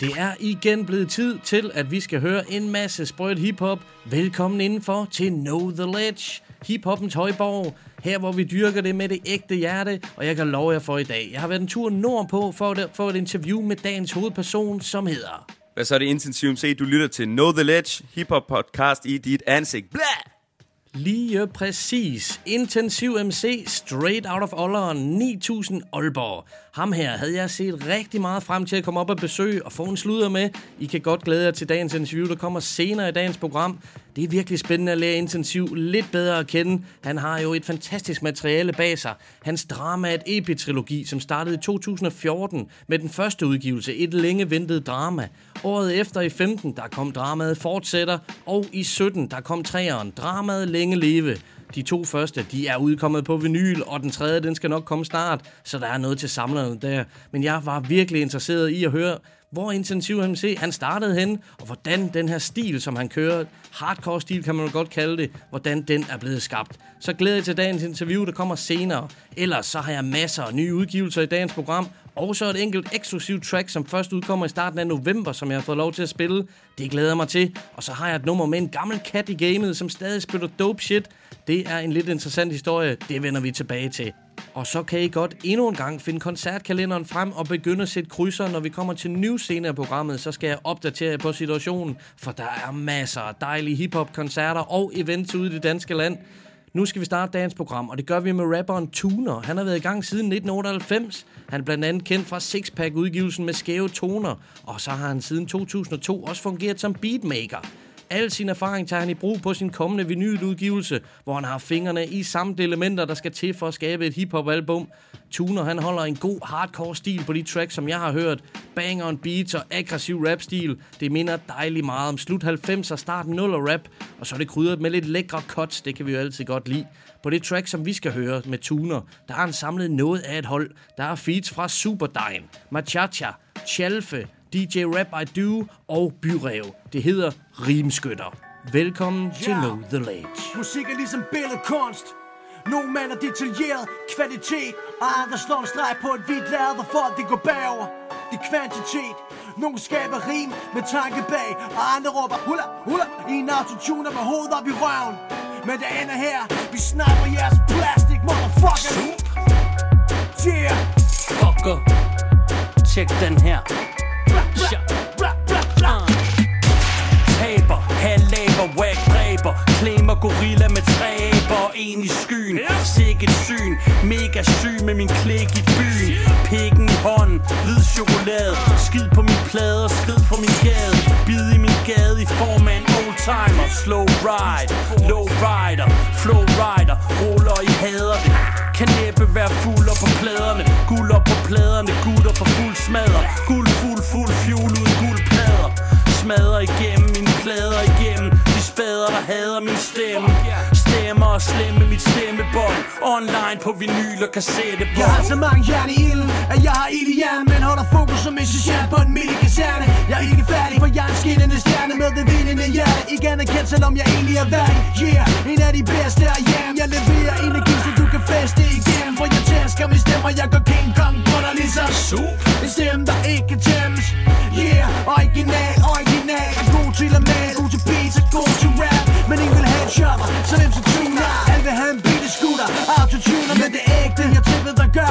Det er igen blevet tid til, at vi skal høre en masse sprødt hiphop. Velkommen indenfor til Know The Ledge, hiphoppens højborg. Her hvor vi dyrker det med det ægte hjerte, og jeg kan love jer for i dag. Jeg har været en tur nordpå for at få et interview med dagens hovedperson, som hedder... Hvad så er det intensivt? Se, Du lytter til Know The Ledge, hiphop podcast i dit ansigt. Blah! Lige præcis. Intensiv MC, straight out of Olleren, 9000 Aalborg. Ham her havde jeg set rigtig meget frem til at komme op og besøge og få en sludder med. I kan godt glæde jer til dagens interview, der kommer senere i dagens program. Det er virkelig spændende at lære Intensiv lidt bedre at kende. Han har jo et fantastisk materiale bag sig. Hans drama er et epitrilogi, som startede i 2014 med den første udgivelse, et længe ventet drama. Året efter i 15, der kom dramaet Fortsætter, og i 17, der kom træeren, dramaet Længe Leve. De to første, de er udkommet på vinyl, og den tredje, den skal nok komme snart, så der er noget til samlerne der. Men jeg var virkelig interesseret i at høre, hvor intensiv MC han startede hen, og hvordan den her stil, som han kører, hardcore stil kan man jo godt kalde det, hvordan den er blevet skabt. Så glæder jeg til dagens interview, der kommer senere. Ellers så har jeg masser af nye udgivelser i dagens program, og så et enkelt eksklusivt track, som først udkommer i starten af november, som jeg har fået lov til at spille. Det glæder jeg mig til. Og så har jeg et nummer med en gammel kat i gamet, som stadig spiller dope shit. Det er en lidt interessant historie. Det vender vi tilbage til. Og så kan I godt endnu en gang finde koncertkalenderen frem og begynde at sætte krydser, når vi kommer til nye scener af programmet, så skal jeg opdatere jer på situationen, for der er masser af dejlige hiphop-koncerter og events ude i det danske land. Nu skal vi starte dagens program, og det gør vi med rapperen Tuner. Han har været i gang siden 1998. Han er blandt andet kendt fra Sixpack-udgivelsen med skæve toner, og så har han siden 2002 også fungeret som beatmaker. Al sin erfaring tager han i brug på sin kommende vinyludgivelse, hvor han har fingrene i samtlige elementer, der skal til for at skabe et hiphop-album. Tuner han holder en god hardcore stil på de tracks, som jeg har hørt. Bang on beats og aggressiv rap-stil. Det minder dejligt meget om slut 90'er, start 0'er rap. Og så er det krydret med lidt lækre cuts, det kan vi jo altid godt lide. På det track, som vi skal høre med Tuner, der har han samlet noget af et hold. Der er feats fra Superdine, Machacha, Chalfe, DJ Rap I Do og Byrev. Det hedder Rimskytter. Velkommen yeah. til Know The Ledge. Musik er ligesom billedkunst. Nogle maler detaljeret kvalitet, og andre slår en streg på et hvidt lærred, for at det går bagover. Det er kvantitet. Nogle skaber rim med tanke bag, og andre råber hula hula i en autotuner med hovedet op i røven. Men det ender her, vi snapper jeres plastic, motherfucker. Yeah. Fucker. Tjek den her. Klemmer gorilla med træber Og en i skyen. Sikkert syn. Mega syg med min klik i byen. Pikken i hånden. Hvid chokolade. Skid på min plade og skrid fra min gade. Bid i min gade i form af en oldtimer. Slow ride, low rider. Flow rider, ruller i hader. Det Kan næppe være fuld på pladerne. Guller slemme mit stemmebånd. Online på vinyl og kassettebånd Jeg har så mange jern i ilden, at jeg har ild i hjernen Men holder fokus som en sergeant på en midt kaserne. Jeg er ikke færdig, for jeg er en skinnende stjerne Med det vindende hjerte. Ikke anerkendt, selvom jeg egentlig er værdig Yeah, en af de bedste er jam Jeg leverer energi, så du kan feste igennem. For jeg tæsker min stemmer, jeg går King Kong på dig ligesom Sup. En stemme, der ikke tæmmes. Yeah, original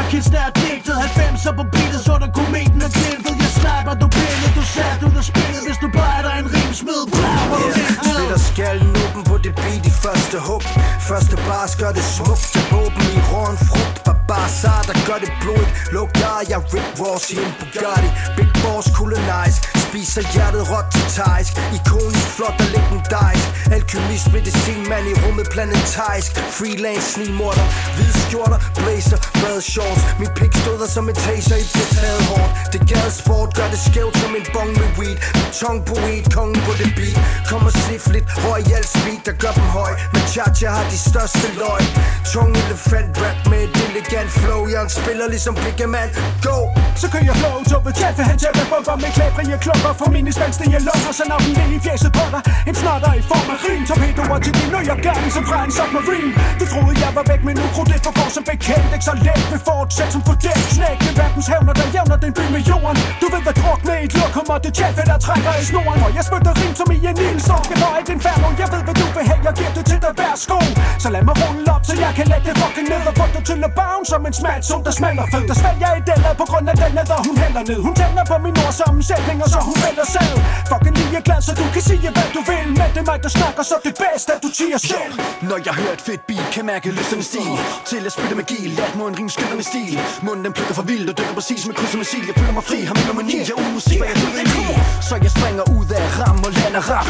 tippet, kids, der er digtet 90'er på beatet, så der kometen er glimtet Jeg sniper, du pille, du sat ud af spillet Hvis du bare er der en rim, smid hvor du Yeah. Splitter skallen åben på det beat i første hug. Første bars gør det smukt Jeg våben i råen frugt. Barbarsar der gør det blodigt. Lugter jeg Rick Ross i en Bugatti. Big Boss, cool nice spiser hjertet råt til thaisk. Ikon flot og legendarisk. Alkymist, medicinmand i rummet planetarisk. Freelance, snigmorder, hvide skjorter, blazer, shorts. Min pik stod der som en taser i det taget hårdt Det gade sport, gør det skævt som en bong med weed. Tong på weed, kongen på det beat. Kom og sniff lidt, royal speed, der gør dem høj. Men cha har de største løg. Tung elefant rap med et elegant flow. Jeg spiller ligesom Big Man, go! Så kører jeg flow, så vil tjaffe, han tjaffe bomber med klæbrige klumper. For mine spanske jeg lukker så når den vil i fjeset på dig En snotter i form af rim, torpedoer til din nøjergang Som fra en submarine. Du troede jeg var væk, men nu krudtet det går som bekendt. Ikke så let vil fortsætte som fordelt Knæk med verdens hævner, der jævner den by med jorden. Du ved hvad et kommer det Jaffe, der trækker i snoren. Og jeg spytter rim som i en ildstorm Skal nå et inferno, jeg ved hvad du vil have. Jeg giver det til dig hver sko Så lad mig rulle op, så jeg kan lægge det fucking ned. Og få dig til at bounce som en smalt som der smalder fed. Der svælger i den på grund af den der hun hælder ned. Hun tænder på min ord sammensætning, og så hun vælger selv. Fucking lige glad, så du kan sige hvad du vil. Men det er mig, der snakker, så det bedste, at du tiger selv. Når jeg hører et fedt beat, kan mærke lysten stil. Til at spytte magi, lad mig en ring med stil. Munden den plukker for vildt og dykker præcis med kryds og missil. Jeg føler mig fri, har min mani, jeg er uden musik, hvad Så jeg springer ud af ram og lander rap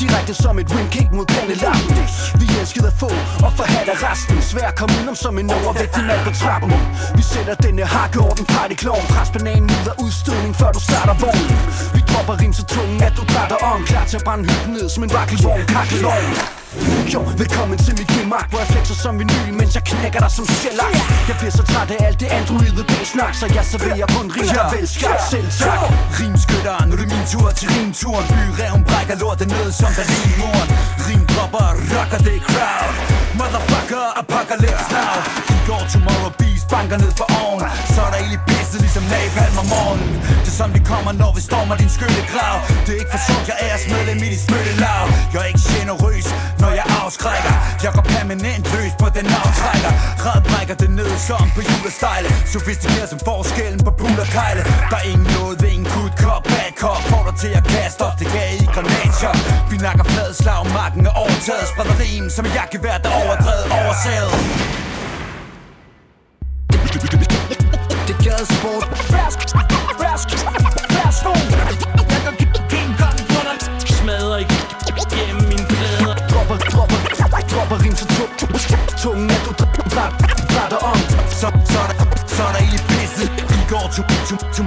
Direkte som et wing kick mod pandelappen Vi elskede at få og forhatte resten. Svær at komme udenom som en overvægtig mand på trappen. Vi sætter denne hakkeorden party klovn Pres bananen ud af udstødning før du starter vognen. Vi dropper rim så tungen at du drætter om. Klar til at brænde hytten ned som en vakkelvogn. Kakkelovn jo, velkommen til mit gemak Hvor jeg flexer som vinyl, mens jeg knækker dig som sjælak. Jeg bliver så træt af alt det androide snak Så jeg serverer kun rim, der vel skabt selv tak. Rimskytter, nu er det min tur til rimturen. Byreven brækker lortet ned som der rimmuren Rimdropper, rocker det crowd. Motherfucker, apocalypse now. I går tomorrow bees banker ned for oven. Så er der ild i pisset, ligesom napalm om morgenen. Det er sådan vi kommer, når vi stormer din skyttegrav Det er ikke for sjovt, jeg er medlem i dit spyttelav Jeg er ikke generøs, når jeg afskrækker. Jeg går permanent løs på den aftrækker Red brækker det ned som på julestejle. Sofistikeret som forskellen på pul og kejle. Der er ingen noget, ved en good cop, bad cop Får dig til at kaste op, det gav i granatshop Vi nakker flad slag, marken er overtaget. Spreder rim som jeg kan være der overdrevet oversaget. Det gade sport Flask Flask Jeg kan King Kong på dig Smadrer ikke gennem mine plader. Dropper, dropper, dropper rim så tung Tungen er du drætter om Så, så, er så er der ild i pisset I går to, to, to,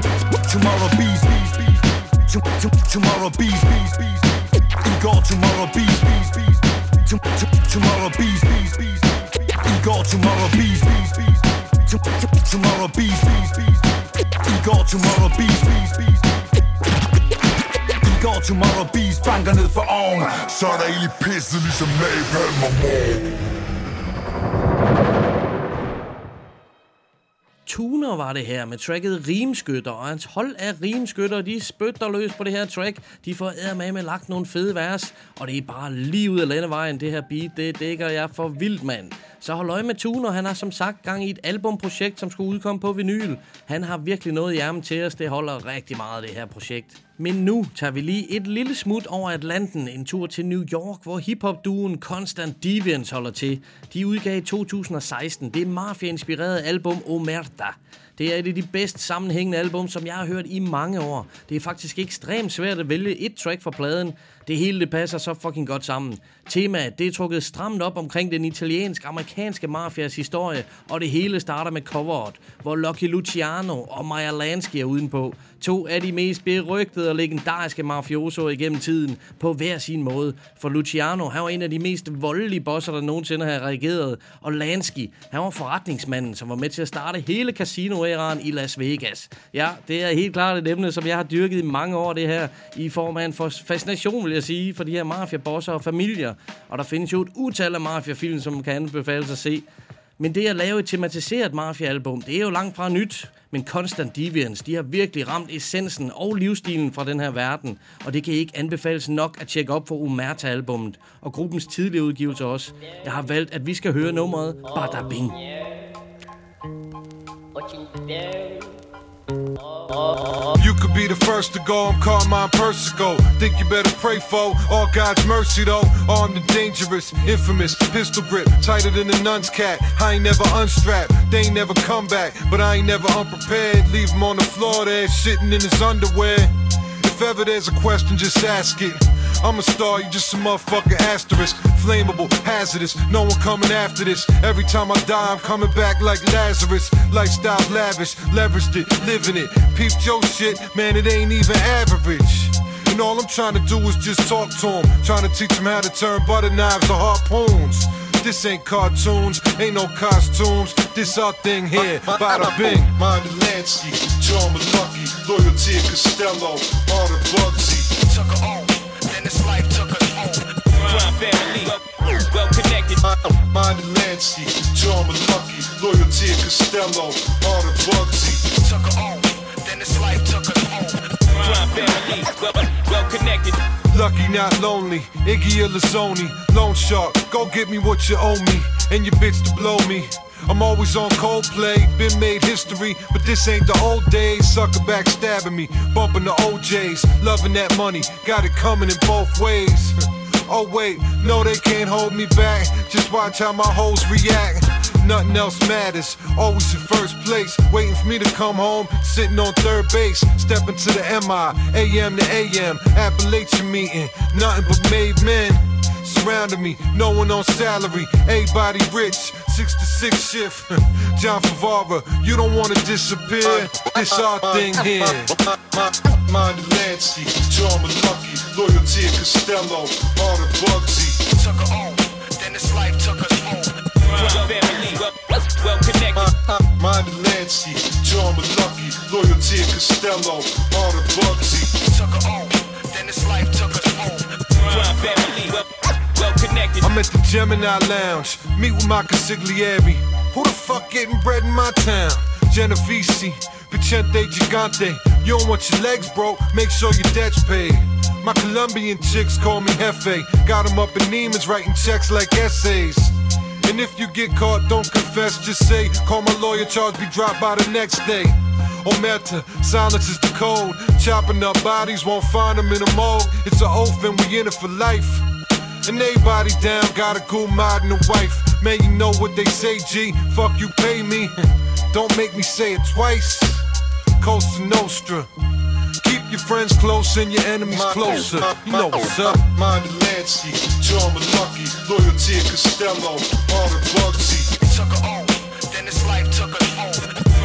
Så er der ild i pisset, ligesom napalm og mor var det her med tracket Rimskytter, og hans hold af rimskytter, de spytter løs på det her track. De får med med lagt nogle fede vers, og det er bare lige ud af landevejen, det her beat, det dækker jeg for vildt, mand. Så hold øje med Tuner, han har som sagt gang i et albumprojekt, som skulle udkomme på vinyl. Han har virkelig noget i ærmen til os, det holder rigtig meget, det her projekt. Men nu tager vi lige et lille smut over Atlanten, en tur til New York, hvor hiphop-duen Constant Deviance holder til. De udgav i 2016 det mafia-inspirerede album Omerta. Det er et af de bedst sammenhængende album, som jeg har hørt i mange år. Det er faktisk ekstremt svært at vælge et track fra pladen. Det hele det passer så fucking godt sammen. Temaet det er trukket stramt op omkring den italiensk-amerikanske mafias historie, og det hele starter med coveret, hvor Lucky Luciano og Maja Lansky er udenpå. To af de mest berygtede og legendariske mafiosoer igennem tiden, på hver sin måde. For Luciano, han var en af de mest voldelige bosser, der nogensinde har reageret, og Lansky, han var forretningsmanden, som var med til at starte hele casino i Las Vegas. Ja, det er helt klart et emne, som jeg har dyrket i mange år, det her, i form af en fascination, vil jeg sige, for de her mafia-bosser og familier. Og der findes jo et utal af mafiafilm, som kan anbefales at se. Men det at lave et tematiseret mafia-album, det er jo langt fra nyt. Men Constant Deviance, de har virkelig ramt essensen og livsstilen fra den her verden. Og det kan ikke anbefales nok at tjekke op for Umerta-albummet. Og gruppens tidlige udgivelse også. Jeg har valgt, at vi skal høre nummeret Bada Bing. You could be the first to go, I'm Carmine Persico. Think you better pray for all God's mercy though. Armed and dangerous, infamous, pistol grip, tighter than a nun's cat. I ain't never unstrapped, they ain't never come back, but I ain't never unprepared. Leave him on the floor there, sitting in his underwear. If ever there's a question, just ask it. I'm a star, you just a motherfucking asterisk. Flammable, hazardous, no one coming after this. Every time I die, I'm coming back like Lazarus. Lifestyle lavish, leveraged it, living it. Peeped your shit, man, it ain't even average. And all I'm trying to do is just talk to him. Trying to teach him how to turn butter knives to harpoons. This ain't cartoons, ain't no costumes. This our thing here, bada bing. Mind Lansky, John Lucky, Loyalty Costello, all the Bugsy. Took her off, then this life took us home. Crime family, well connected. Mind Lansky, John Lucky, Loyalty Costello, all the Bugsy. Took her off, then this life took us home. Lucky, not lonely. Iggy Illizzoni, Lone Shark. Go get me what you owe me, and your bitch to blow me. I'm always on Coldplay, been made history, but this ain't the old days. Sucker backstabbing me, bumping the OJs, loving that money, got it coming in both ways. Oh wait, no they can't hold me back. Just watch how my hoes react. Nothing else matters. Always in first place, waiting for me to come home. Sitting on third base, stepping to the MI, AM to AM, Appalachian meeting. Nothing but made men surrounding me, no one on salary, everybody rich, 6 to 6 shift. John Favara, you don't wanna disappear, this our thing here. Mind Lansky, John Lucky, Loyalty Costello, all the Bugsy. Took her off, oh, then this life took us home. Crime family, well, well connected. Uh, uh, mind Lansky, John Lucky, Loyalty Costello, all the Bugsy. Took her off, then this life took us home. Crime family, well, well connected. I'm at the Gemini Lounge, meet with my consigliere. Who the fuck getting bread in my town? Genovese, Vicente Gigante. You don't want your legs broke, make sure your debt's paid. My Colombian chicks call me Hefe. Got 'em up in Neiman's writing checks like essays. And if you get caught, don't confess, just say, call my lawyer, charge be dropped by the next day. Omerta, silence is the code. Chopping up bodies, won't find them in a morgue. It's an oath and we in it for life. And everybody down got a cool mod and a wife. Man, you know what they say, G. Fuck you, pay me. Don't make me say it twice. Costa Nostra. Keep your friends close and your enemies closer. You know what's up. Mind Lansky, John Lucky, Loyalty Costello, all the Bugsy. Took her off, then this life took us home.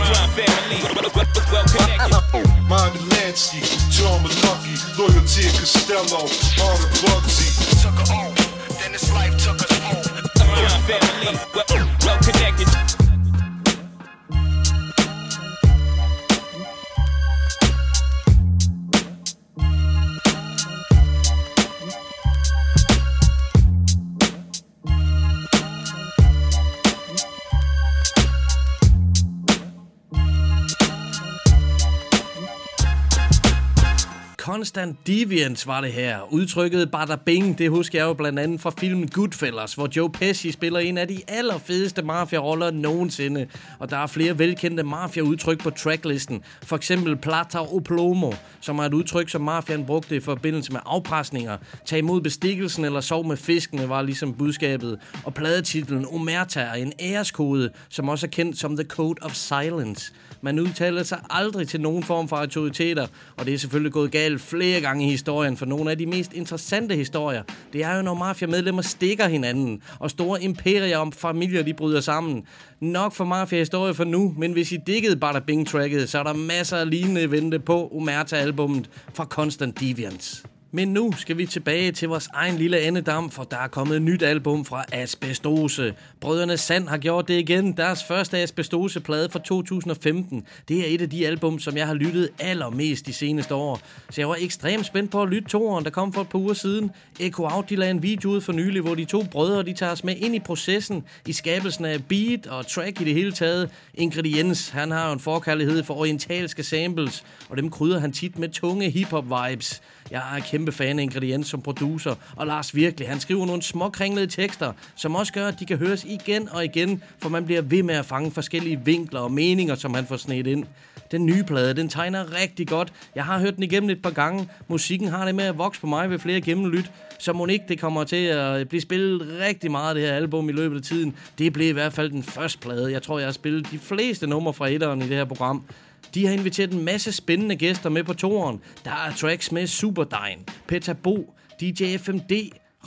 Crime family, well, connected. Mind Lansky, John Lucky, Loyalty Costello, all the Bugsy. Constant Deviance var det her. Udtrykket Bada Bing, det husker jeg jo blandt andet fra filmen Goodfellas, hvor Joe Pesci spiller en af de allerfedeste mafia-roller nogensinde. Og der er flere velkendte mafia-udtryk på tracklisten. For eksempel Plata o Plomo, som er et udtryk, som mafiaen brugte i forbindelse med afpresninger. Tag imod bestikkelsen eller sov med fiskene var ligesom budskabet. Og pladetitlen Omerta er en æreskode, som også er kendt som The Code of Silence. Man udtaler sig aldrig til nogen form for autoriteter, og det er selvfølgelig gået galt flere gange i historien, for nogle af de mest interessante historier, det er jo, når mafia-medlemmer stikker hinanden, og store imperier om familier, de bryder sammen. Nok for mafia-historie for nu, men hvis I diggede Bada Bing-tracket, så er der masser af lignende vente på Omerta-albummet fra Constant Deviance. Men nu skal vi tilbage til vores egen lille andedam, for der er kommet et nyt album fra Asbestose. Brødrene Sand har gjort det igen. Deres første Asbestose-plade fra 2015. Det er et af de album, som jeg har lyttet allermest de seneste år. Så jeg var ekstremt spændt på at lytte toeren, der kom for et par uger siden. Echo Out, de lagde en video ud for nylig, hvor de to brødre, de tager os med ind i processen, i skabelsen af beat og track i det hele taget. Ingrediens, han har jo en forkærlighed for orientalske samples, og dem krydder han tit med tunge hip-hop vibes. Jeg er kæmpe fan af Ingrediens som producer, og Lars Virkelig, han skriver nogle småkringlede tekster, som også gør, at de kan høres igen og igen, for man bliver ved med at fange forskellige vinkler og meninger, som han får snedt ind. Den nye plade, den tegner rigtig godt. Jeg har hørt den igennem et par gange. Musikken har det med at vokse på mig ved flere gennemlyt. Så må ikke det kommer til at blive spillet rigtig meget det her album i løbet af tiden. Det blev i hvert fald den første plade. Jeg tror, jeg har spillet de fleste numre fra etteren i det her program. De har inviteret en masse spændende gæster med på toren. Der er tracks med Superdine, Peta Bo, DJ FMD,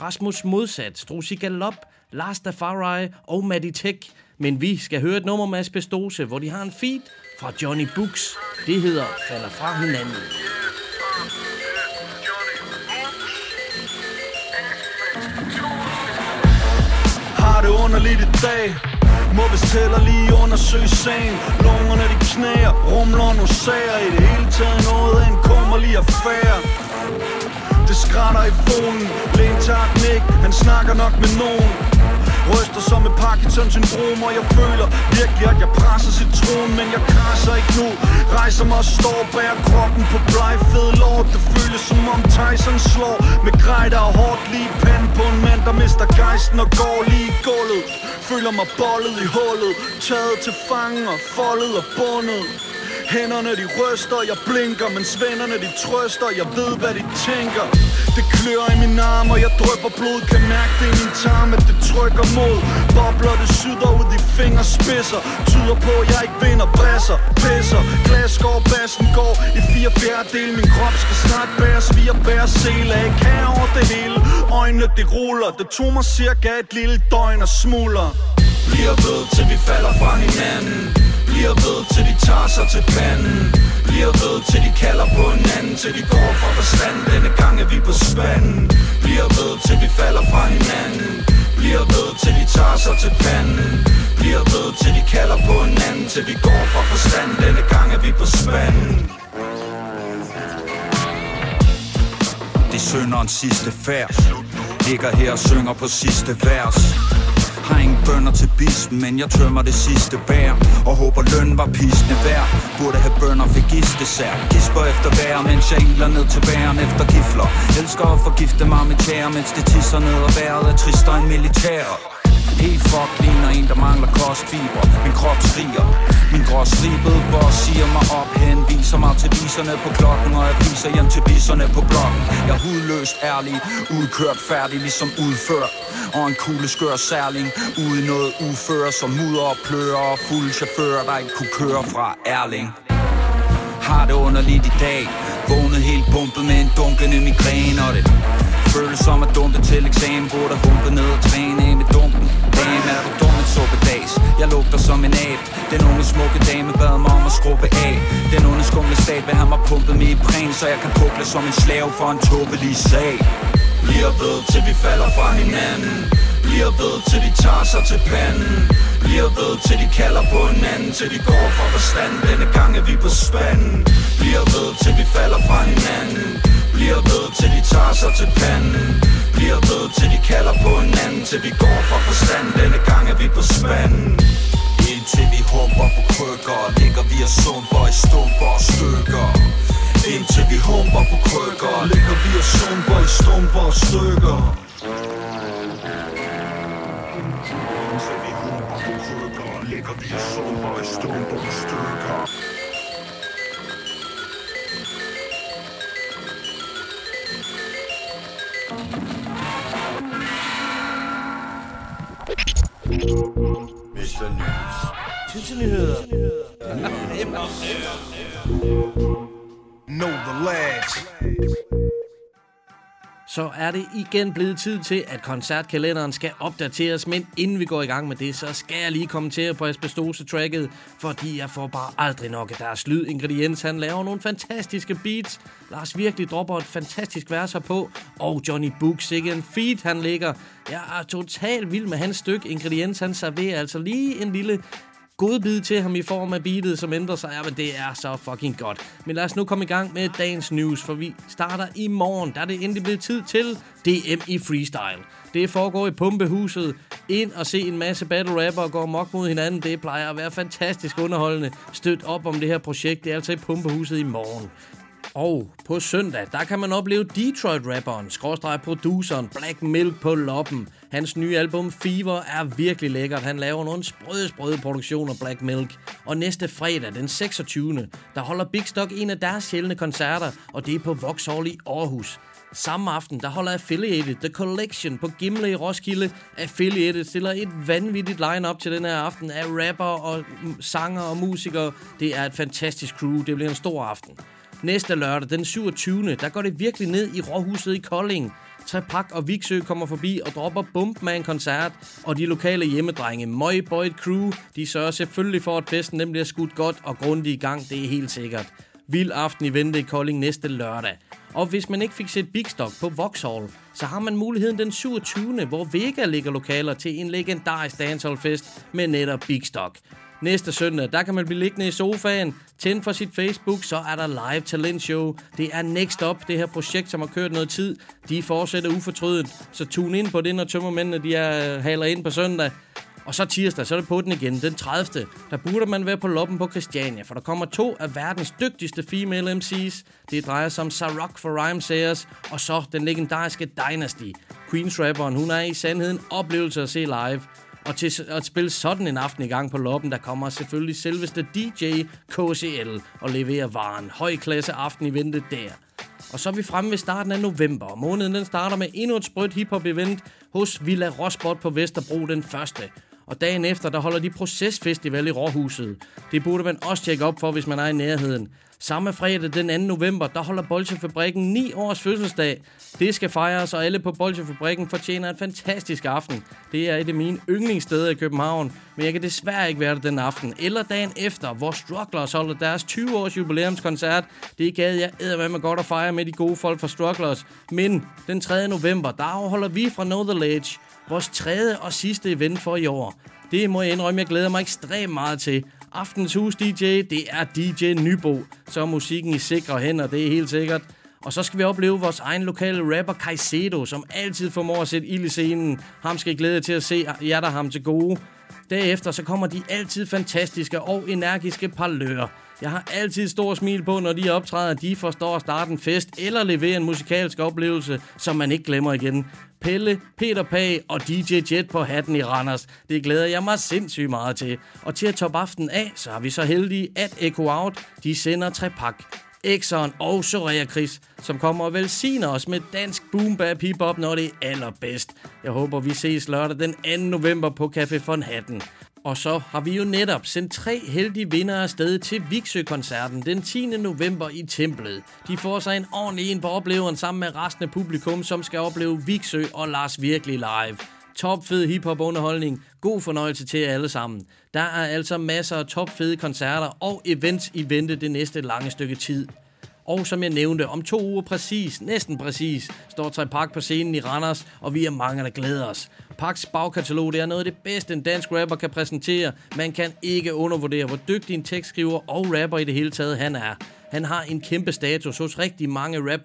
Rasmus Modsat, Strusi Galop, Lars Dafari og Matty Tech. Men vi skal høre et nummer med Asbestose, hvor de har en feed fra Johnny Books. Det hedder Falder fra hinanden. Har det underligt i dag må vist tæller lige undersøge sagen. Lungerne de knæer, rumler og sager. I det hele taget noget af en kummerlig affære. Det skrætter i fonen Lægen tager den ikke, han snakker nok med nogen. Ryster som et Parkinson-syndrom Og jeg føler virkelig at jeg presser citron Men jeg krasser ikke nu. Rejser mig og står bag kroppen på dry fed lort Det føles som om Tyson slår. Med grej, der er hårdt lige pand på en mand Der mister gejsten og går lige i gulvet. Føler mig bollet i hullet Taget til fange og foldet og bundet. Hænderne de ryster, jeg blinker Men vennerne de trøster, jeg ved hvad de tænker. Det klør i min arm, og jeg drøber blod. Kan mærke det i min tarm, at det trykker mod. Bobler det syder ud i fingerspidser. Tyder på, at jeg ikke vinder bræsser Pisser, glas går, bassen går I fire fjerdedel, min krop skal snart bæres. Vi er bære sele, af, kan over det hele. Øjnene de ruller, det tog mig cirka et lille døgn og smuler Bliver ved til vi falder fra hinanden bliver ved til de tager sig til panden. Bliver ved til de kalder på hinanden Til de går fra forstand. Denne gang er vi på spanden. Bliver ved til vi falder fra hinanden. Bliver ved til de tager sig til panden. Bliver ved til de kalder på hinanden Til vi går fra forstand. Denne gang er vi på spanden. Det er sønderens sidste færd. Ligger her og synger på sidste vers har ingen bønder til bispen, men jeg tømmer det sidste bær Og håber løn var pisne værd. Burde have bønder fik gistesær. Gisper efter vejr, mens jeg iler ned til bæren efter gifler. Elsker at forgifte mig med tæer, mens det tisser ned og vejret er tristere end militær. Helt fuck ligner en, der mangler kostfiber. Min krop skriger. Min gråstribede boss siger mig op Henviser mig til viserne på klokken Og jeg viser hjem til viserne på blokken. Jeg er hudløst ærlig Udkørt færdig ligesom udført. Og en kugle skør særling Ude noget ufør Som mudder og plører Og fulde chauffører Der ikke kunne køre fra Erling. Har det underligt i dag. Vågnet helt pumpet med en dunkende migræne Og det føles som at dumpe til eksamen. Burde humpe ned og træne af med dumpen Damn, er du dum en suppedags Jeg lugter som en ab Den unge smukke dame bad mig om at skrubbe af. Den onde skumle stat vil have mig pumpet med i præn Så jeg kan pukle som en slave for en tåbelig sag. Bliver ved til vi falder fra hinanden. Bliver ved til de tager sig til panden. Bliver ved til de kalder på hinanden Til de går fra forstand. Denne gang er vi på spanden. Bliver ved til vi falder fra hinanden. Bliver ved til de tager sig til panden. Bliver ved til de kalder på hinanden Til vi går fra forstand. Denne gang er vi på spanden. Indtil vi humper på krykker Ligger vi og sumper i stumper og stykker. Indtil vi humper på krykker Ligger vi og sumper i stumper og stykker. Indtil vi humper på krykker Ligger vi og sumper i stumper og stykker. Mr. News. Know the lads. Så er det igen blevet tid til, at koncertkalenderen skal opdateres, men inden vi går i gang med det, så skal jeg lige kommentere på Asbestose-tracket, fordi jeg får bare aldrig nok af deres lyd. Ingrediens, han laver nogle fantastiske beats. Lars virkelig dropper et fantastisk vers på, og Johnny Books, ikke en feed, han ligger. Jeg er totalt vild med hans stykke. Ingrediens, han serverer altså lige en lille godbid til ham i form af beatet, som ændrer sig. Ja, men det er så fucking godt. Men lad os nu komme i gang med dagens news, for vi starter i morgen. Der er det endelig blevet tid til DM i freestyle. Det foregår i Pumpehuset. Ind og se en masse battle rapper gå mok mod hinanden. Det plejer at være fantastisk underholdende. Støt op om det her projekt. Det er altså i Pumpehuset i morgen. Og på søndag, der kan man opleve Detroit-rapperen, skråstreg produceren Black Milk på loppen. Hans nye album Fever er virkelig lækkert. Han laver nogle sprøde, sprøde produktioner, Black Milk. Og næste fredag, den 26. der holder Big Stock en af deres sjældne koncerter, og det er på Vauxhall i Aarhus. Samme aften, der holder Affiliated The Collection på Gimle i Roskilde. Affiliated stiller et vanvittigt line-up til den her aften af rapper og sanger og musikere. Det er et fantastisk crew. Det bliver en stor aften. Næste lørdag, den 27. der går det virkelig ned i Råhuset i Kolding. Trepak og Viksø kommer forbi og dropper bump med en koncert, og de lokale hjemmedrenge Møj Boyd Crew, de sørger selvfølgelig for, at festen den bliver skudt godt og grundigt i gang, det er helt sikkert. Vild aften i vente i Kolding næste lørdag. Og hvis man ikke fik set Big Stock på Vauxhall, så har man muligheden den 27. hvor Vega ligger lokaler til en legendarisk dancehallfest med netop Big Stock. Næste søndag, der kan man blive liggende i sofaen, tænde for sit Facebook, så er der live talent show. Det er Next Up, det her projekt, som har kørt noget tid. De fortsætter ufortrødent, så tune ind på det, når tømmermændene de er øh, haler ind på søndag. Og så tirsdag, så er det på den igen. Den 30. Der burde man være på loppen på Christiania, for der kommer to af verdens dygtigste female MC's. Det drejer sig om Sarok for Rhyme Sayers, og så den legendariske Dynasty. Queens rapperen, hun er i sandheden oplevelse at se live. Og til at spille sådan en aften i gang på loppen, der kommer selvfølgelig selveste DJ KCL og leverer varen. Høj klasse aften i vente der. Og så er vi fremme ved starten af november. Måneden den starter med endnu et sprødt hiphop event hos Villa Rosbot på Vesterbro den første. Og dagen efter, der holder de Procesfestival i Råhuset. Det burde man også tjekke op for, hvis man er i nærheden. Samme fredag den 2. november, der holder Bolsjefabrikken 9 års fødselsdag. Det skal fejres, og alle på Bolsjefabrikken fortjener en fantastisk aften. Det er et af mine yndlingssteder i København, men jeg kan desværre ikke være der den aften. Eller dagen efter, hvor Strugglers holder deres 20 års jubilæumskoncert. Det gad jeg med godt at fejre med de gode folk fra Strugglers. Men den 3. november, der afholder vi fra Know The Ledge vores tredje og sidste event for i år. Det må jeg indrømme, jeg glæder mig ekstremt meget til. Aftens Hus DJ, det er DJ Nybo. Så er musikken i sikre hænder, det er helt sikkert. Og så skal vi opleve vores egen lokale rapper Kaisedo, som altid formår at sætte ild i scenen. Ham skal I glæde til at se jer der ham til gode. Derefter så kommer de altid fantastiske og energiske parlører. Jeg har altid stor smil på, når de optræder, de forstår at starte en fest eller levere en musikalsk oplevelse, som man ikke glemmer igen. Pelle, Peter Pag og DJ Jet på hatten i Randers. Det glæder jeg mig sindssygt meget til. Og til at toppe aften af, så er vi så heldige, at Echo Out, de sender trepak. Exxon og Soraya Chris, som kommer og velsigner os med dansk boom bap hip-hop, når det er allerbedst. Jeg håber, vi ses lørdag den 2. november på Café von Hatten. Og så har vi jo netop sendt tre heldige vinder afsted til Viksø-koncerten den 10. november i Templet. De får sig en ordentlig en på opleveren sammen med resten af publikum, som skal opleve Viksø og Lars virkelig live. Topfed hiphop underholdning. God fornøjelse til jer alle sammen. Der er altså masser af topfede koncerter og events i vente det næste lange stykke tid. Og som jeg nævnte, om to uger præcis, næsten præcis, står Trey Park på scenen i Randers, og vi er mange, der glæder os. Parks bagkatalog det er noget af det bedste, en dansk rapper kan præsentere. Man kan ikke undervurdere, hvor dygtig en tekstskriver og rapper i det hele taget han er. Han har en kæmpe status hos rigtig mange rap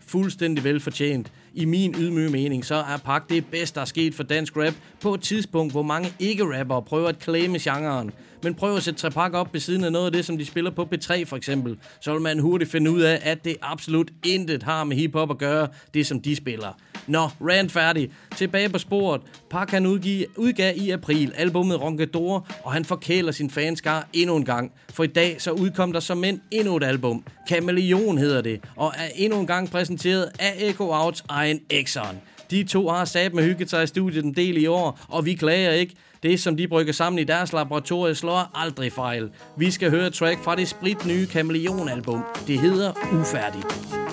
fuldstændig velfortjent. I min ydmyge mening, så er Park det bedste, der er sket for dansk rap på et tidspunkt, hvor mange ikke-rappere prøver at claime genren. Men prøv at sætte Trepak op ved siden af noget af det, som de spiller på P3 for eksempel. Så vil man hurtigt finde ud af, at det absolut intet har med hiphop at gøre, det som de spiller. Nå, rant færdig. Tilbage på sporet. Park han udgive, udgav i april albumet Ronkedor, og han forkæler sin fanskar endnu en gang. For i dag så udkom der som end endnu et album. Chameleon hedder det, og er endnu en gang præsenteret af Echo Outs egen Exxon. De to har sat med hygget sig i studiet en del i år, og vi klager ikke. Det, som de brygger sammen i deres laboratorie, slår aldrig fejl. Vi skal høre et track fra det sprit nye Kameleon-album. Det hedder Ufærdigt.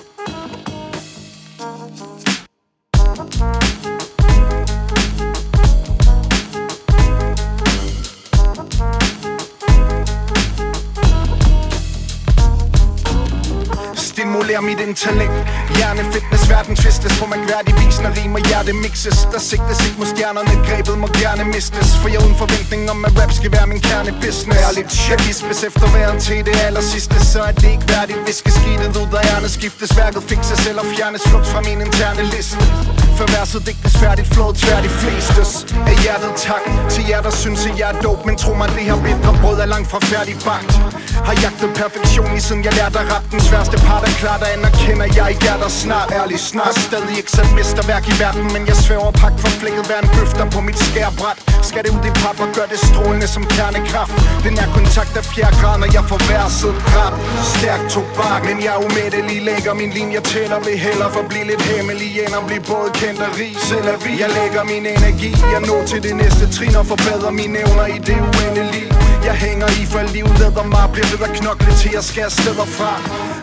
Mit intellekt Hjerne, fitness, verden tvistes. På mærkværdig vis, når rim og hjerte mixes. Der sigtes ikke mod stjernerne, grebet må gerne mistes. For jeg uden forventning om, at rap skal være min kerne business Ærligt, jeg gispes efter væren til det aller sidste Så er det ikke værdigt, hvis skal skidtet ud af hjerne skiftes. Værket fikses eller fjernes, flugt fra min interne liste. For verset digtes færdigt, flået tvært tværdig flestes. Af hjertet tak til jer, der synes, at jeg er dope. Men tro mig, det her bitre brød er langt fra færdig bagt. Har jagtet perfektion, i siden jeg lærte at rap Den sværeste part er klart, at anerkender jeg ikke er der snart. Ærlig snart Stadig ikke sat mesterværk i verden Men jeg svæver pak for flækket hver en bøfter på mit skærbræt. Skal det ud i pap og gør det strålende som kernekraft. Den er kontakt af fjerde grad, når jeg får værset rap. Stærk tobak, men jeg er umættelig Lægger min linje tæller, vil hellere forblive lidt hemmelig End at blive både kendt og rig, selv vi Jeg lægger min energi, jeg når til det næste trin Og forbedrer mine evner i det uendelige. Jeg hænger i for livet, leder mig Bliver ved at knokle til jeg skal steder fra.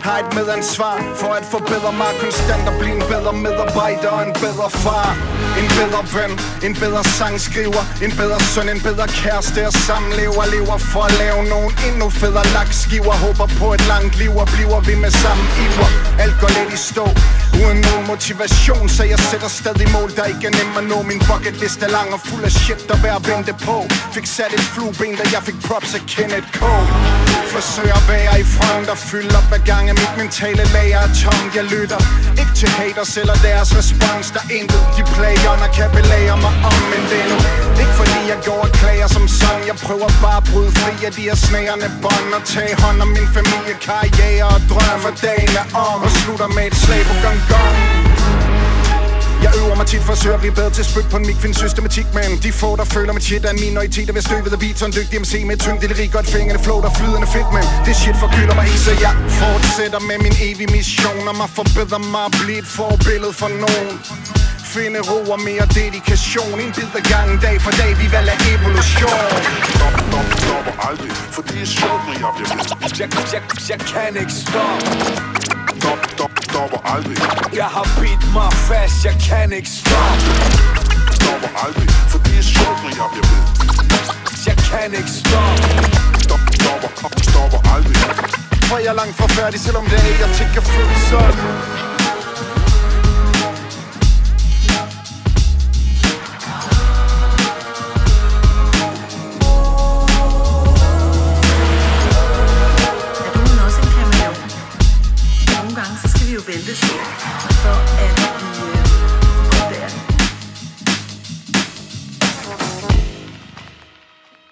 Har et medansvar for at forbedre mig Konstant at blive en bedre medarbejder og en bedre far. En bedre ven, en bedre sangskriver En bedre søn, en bedre kæreste og samlever Lever for at lave nogen endnu federe lakskiver. Håber på et langt liv og bliver vi med samme iver. Alt går lidt i stå, uden nogen motivation Så jeg sætter stadig mål, der ikke er nem at nå. Min bucket list er lang og fuld af shit, der værd at vente på. Fik sat et flueben, da jeg fik props af Kenneth K. Forsøger at være i front og fylde op ad gange Mit mentale lager er tom jeg lytter Ikke til haters eller deres respons Der er intet, de playerne kan belære mig om Men det er nu. Ikke fordi jeg går og klager som sådan. Jeg prøver bare at bryde fri af de her snærende bånd Og tage hånd om min familie, karriere og drøm For dagen er om Og slutter med et slag på gong gong. Jeg øver mig tit for at søge at blive bedre til spyt på en mikfin systematik, men de få, der føler mit shit er en minoritet Der vil støvet af beat, en dygtig MC med et tyngt Godt fingrene flow, der flydende fedt, men det shit forgylder mig ikke Så jeg fortsætter med min evige mission Om at forbedre mig og blive et forbillede for nogen. Finde ro og mere dedikation. En bid ad gangen, dag for dag, vi valgte evolution. Stop, stop, Stopper aldrig, for det er sjovt, når jeg bliver ved Jeg, jeg, jeg kan ikke stoppe. Stop, stop, stopper aldrig. Jeg har bidt mig fast, jeg kan ikke stoppe. Stopper aldrig, for det er sjovt, når jeg bliver ved Jeg kan ikke stoppe. Stop, stopper, stopper aldrig. For jeg er langt fra færdig, selvom det er jeg tænker føles sådan så skal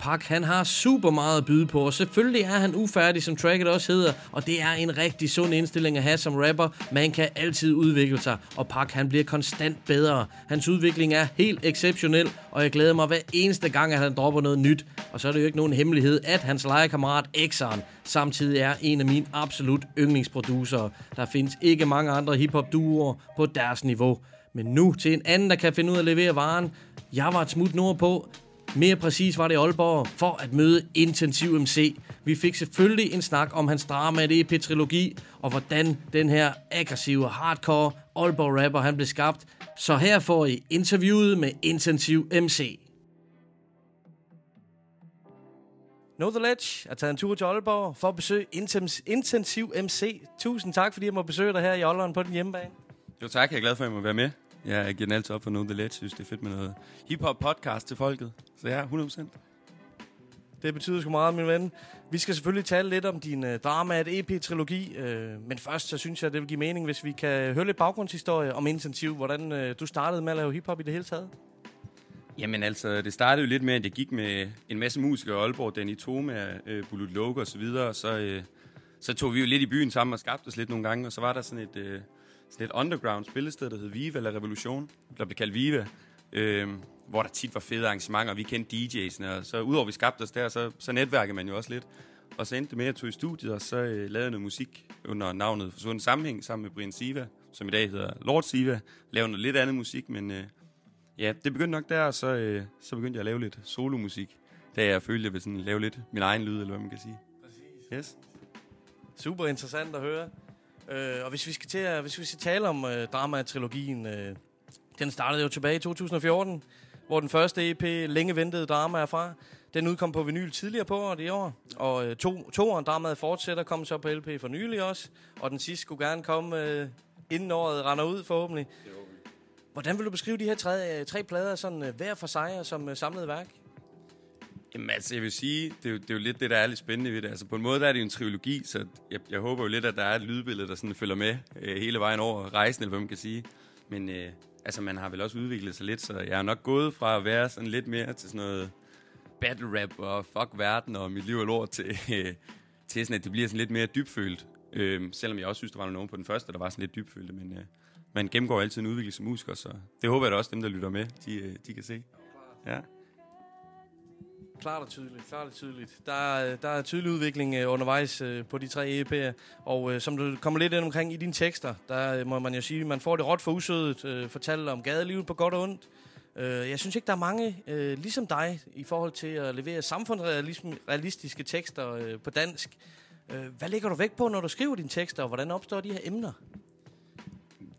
Park, han har super meget at byde på, og selvfølgelig er han ufærdig, som tracket også hedder, og det er en rigtig sund indstilling at have som rapper. Man kan altid udvikle sig, og Park, han bliver konstant bedre. Hans udvikling er helt exceptionel, og jeg glæder mig hver eneste gang, at han dropper noget nyt. Og så er det jo ikke nogen hemmelighed, at hans legekammerat Exxon samtidig er en af mine absolut yndlingsproducere. Der findes ikke mange andre hiphop-duoer på deres niveau. Men nu til en anden, der kan finde ud af at levere varen. Jeg var et smut nordpå. Mere præcis var det i Aalborg for at møde Intensiv MC. Vi fik selvfølgelig en snak om hans drama i EP-trilogi, og hvordan den her aggressive, hardcore Aalborg-rapper han blev skabt. Så her får I interviewet med Intensiv MC. Know The Ledge er taget en tur til Aalborg for at besøge Intens- Intensiv MC. Tusind tak, fordi jeg må besøge dig her i Aalborg på den hjemmebane. Jo tak, jeg er glad for, at jeg må være med. Jeg giver den altid op for noget, The Let. synes, det er fedt med noget hip-hop podcast til folket. Så ja, 100%. Det betyder sgu meget, min ven. Vi skal selvfølgelig tale lidt om din uh, drama, et EP-trilogi. Uh, men først, så synes jeg, det vil give mening, hvis vi kan høre lidt baggrundshistorie om Intensiv. Hvordan uh, du startede med at lave hiphop i det hele taget. Jamen altså, det startede jo lidt med, at jeg gik med en masse musikere i Aalborg, Danny Toma, øh, Bulut Loke og så videre, og så, øh, så tog vi jo lidt i byen sammen og skabte os lidt nogle gange, og så var der sådan et, øh, sådan et underground spillested, der hed Viva eller Revolution, der blev kaldt Viva, øh, hvor der tit var fede arrangementer, og vi kendte DJ'sene, og så udover vi skabte os der, så, så netværkede man jo også lidt. Og så endte det med, at jeg tog i studiet, og så øh, lavede jeg noget musik under navnet Forsvundet Sammenhæng sammen med Brian Siva, som i dag hedder Lord Siva. Lavede noget lidt andet musik, men øh, ja, det begyndte nok der, og så, øh, så begyndte jeg at lave lidt solomusik. Da jeg følte, at jeg ville sådan lave lidt min egen lyd, eller hvad man kan sige. Præcis. Yes. Super interessant at høre. Øh, og hvis vi skal til at, hvis vi skal tale om øh, drama-trilogien, øh, den startede jo tilbage i 2014, hvor den første EP, længe ventede drama er fra. Den udkom på vinyl tidligere på året i år, og øh, to, toeren dramaet fortsætter, kom så på LP for nylig også, og den sidste skulle gerne komme øh, inden året render ud forhåbentlig. Hvordan vil du beskrive de her tre, øh, tre plader sådan øh, hver for sig og som øh, samlet værk? Jamen altså, jeg vil sige, det er, jo, det er jo lidt det, der er lidt spændende ved det. Altså på en måde der er det jo en trilogi, så jeg, jeg håber jo lidt, at der er et lydbillede, der sådan følger med øh, hele vejen over rejsen, eller hvad man kan sige. Men øh, altså, man har vel også udviklet sig lidt, så jeg er nok gået fra at være sådan lidt mere til sådan noget battle rap og fuck verden og mit liv er lort til, øh, til sådan, at det bliver sådan lidt mere dybfølt. Øh, selvom jeg også synes, der var nogen på den første, der var sådan lidt dybfølte, men øh, man gennemgår altid en udvikling som musiker, så det håber jeg da også, dem der lytter med, de, øh, de kan se. Ja. Klart og tydeligt, klart og tydeligt. Der er, der er tydelig udvikling øh, undervejs øh, på de tre EP'er, og øh, som du kommer lidt ind omkring i dine tekster, der øh, må man jo sige, man får det råt for usødet, øh, om gadelivet på godt og ondt. Øh, jeg synes ikke, der er mange øh, ligesom dig i forhold til at levere samfundsrealistiske tekster øh, på dansk. Øh, hvad lægger du vægt på, når du skriver dine tekster, og hvordan opstår de her emner?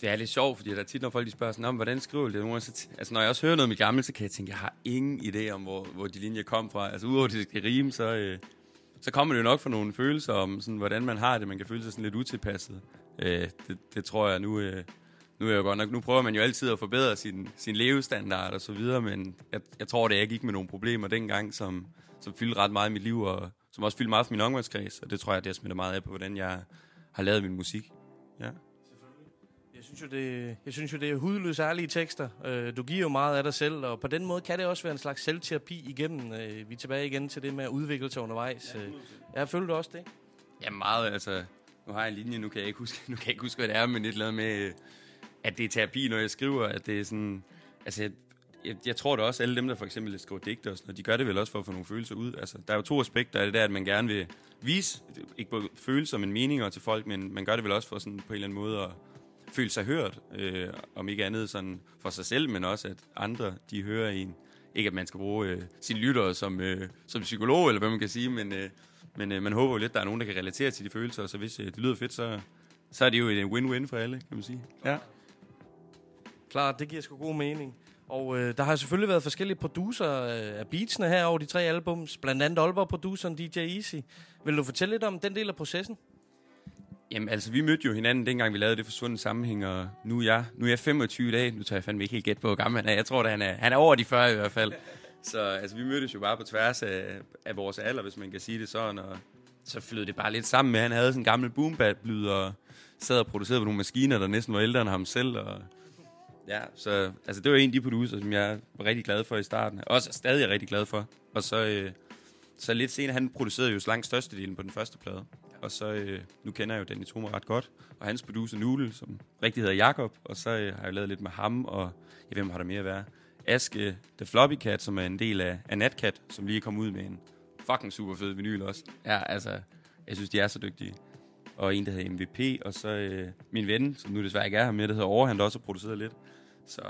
Det er lidt sjovt, fordi der er tit, når folk de spørger sådan, om, hvordan skriver du det? Nogle så t- altså, når jeg også hører noget med gammel, så kan jeg tænke, jeg har ingen idé om, hvor, hvor de linjer kom fra. Altså, udover det skal rime, så, øh, så kommer det jo nok fra nogle følelser om, sådan, hvordan man har det. Man kan føle sig sådan lidt utilpasset. Øh, det, det, tror jeg nu... Øh, nu er jeg jo godt nok, nu prøver man jo altid at forbedre sin, sin levestandard og så videre, men jeg, jeg tror, det jeg gik med nogle problemer dengang, som, som fyldte ret meget i mit liv, og som også fyldte meget for min omgangskreds, og det tror jeg, det har smittet meget af på, hvordan jeg har lavet min musik. Ja. Jeg synes jo, det, jeg synes jo, det er hudløse ærlige tekster. Øh, du giver jo meget af dig selv, og på den måde kan det også være en slags selvterapi igennem. Øh, vi er tilbage igen til det med at udvikle sig undervejs. Øh, jeg føler du også det? Ja, meget, altså... Nu har jeg en linje, nu kan jeg ikke huske, nu kan jeg ikke huske hvad det er, men et eller andet med, øh, at det er terapi, når jeg skriver, at det er sådan... Altså, jeg, jeg, jeg tror da også, alle dem, der for eksempel skriver digte og sådan noget, de gør det vel også for at få nogle følelser ud. Altså, der er jo to aspekter af det der, at man gerne vil vise, ikke både følelser, men meninger til folk, men man gør det vel også for sådan på en eller anden måde at føle sig hørt, øh, om ikke andet sådan for sig selv, men også at andre, de hører en. Ikke at man skal bruge øh, sine lyttere som, øh, som psykolog, eller hvad man kan sige, men, øh, men øh, man håber jo lidt, at der er nogen, der kan relatere til de følelser, så hvis øh, det lyder fedt, så, så er det jo en win-win for alle, kan man sige. Ja. Klart, det giver sgu god mening. Og øh, der har selvfølgelig været forskellige producer øh, af beatsene her over de tre albums, blandt andet Aalborg-produceren DJ Easy. Vil du fortælle lidt om den del af processen? Jamen, altså, vi mødte jo hinanden, dengang vi lavede det forsvundne sammenhæng, og nu er jeg, nu er jeg 25 dage. Nu tager jeg fandme ikke helt gæt på, hvor gammel han er. Jeg tror, at han er, han er over de 40 i hvert fald. Så altså, vi mødtes jo bare på tværs af, af vores alder, hvis man kan sige det sådan, og så flød det bare lidt sammen med, han havde sådan en gammel boombat-lyd, og sad og producerede på nogle maskiner, der næsten var ældre end ham selv, og ja, så altså, det var en af de producer, som jeg var rigtig glad for i starten, og også er stadig rigtig glad for. Og så, øh, så lidt senere, han producerede jo langt størstedelen på den første plade. Og så, øh, nu kender jeg jo Danny Thoma ret godt, og hans producer Nule, som rigtig hedder Jakob, og så øh, har jeg lavet lidt med ham, og ja, hvem har der mere at være? Aske The Floppy Cat, som er en del af, af Natcat, som lige kom ud med en fucking super fed vinyl også. Ja, altså, jeg synes, de er så dygtige. Og en, der hedder MVP, og så øh, min ven, som nu desværre ikke er her med, der hedder Over, han der også har produceret lidt. Så,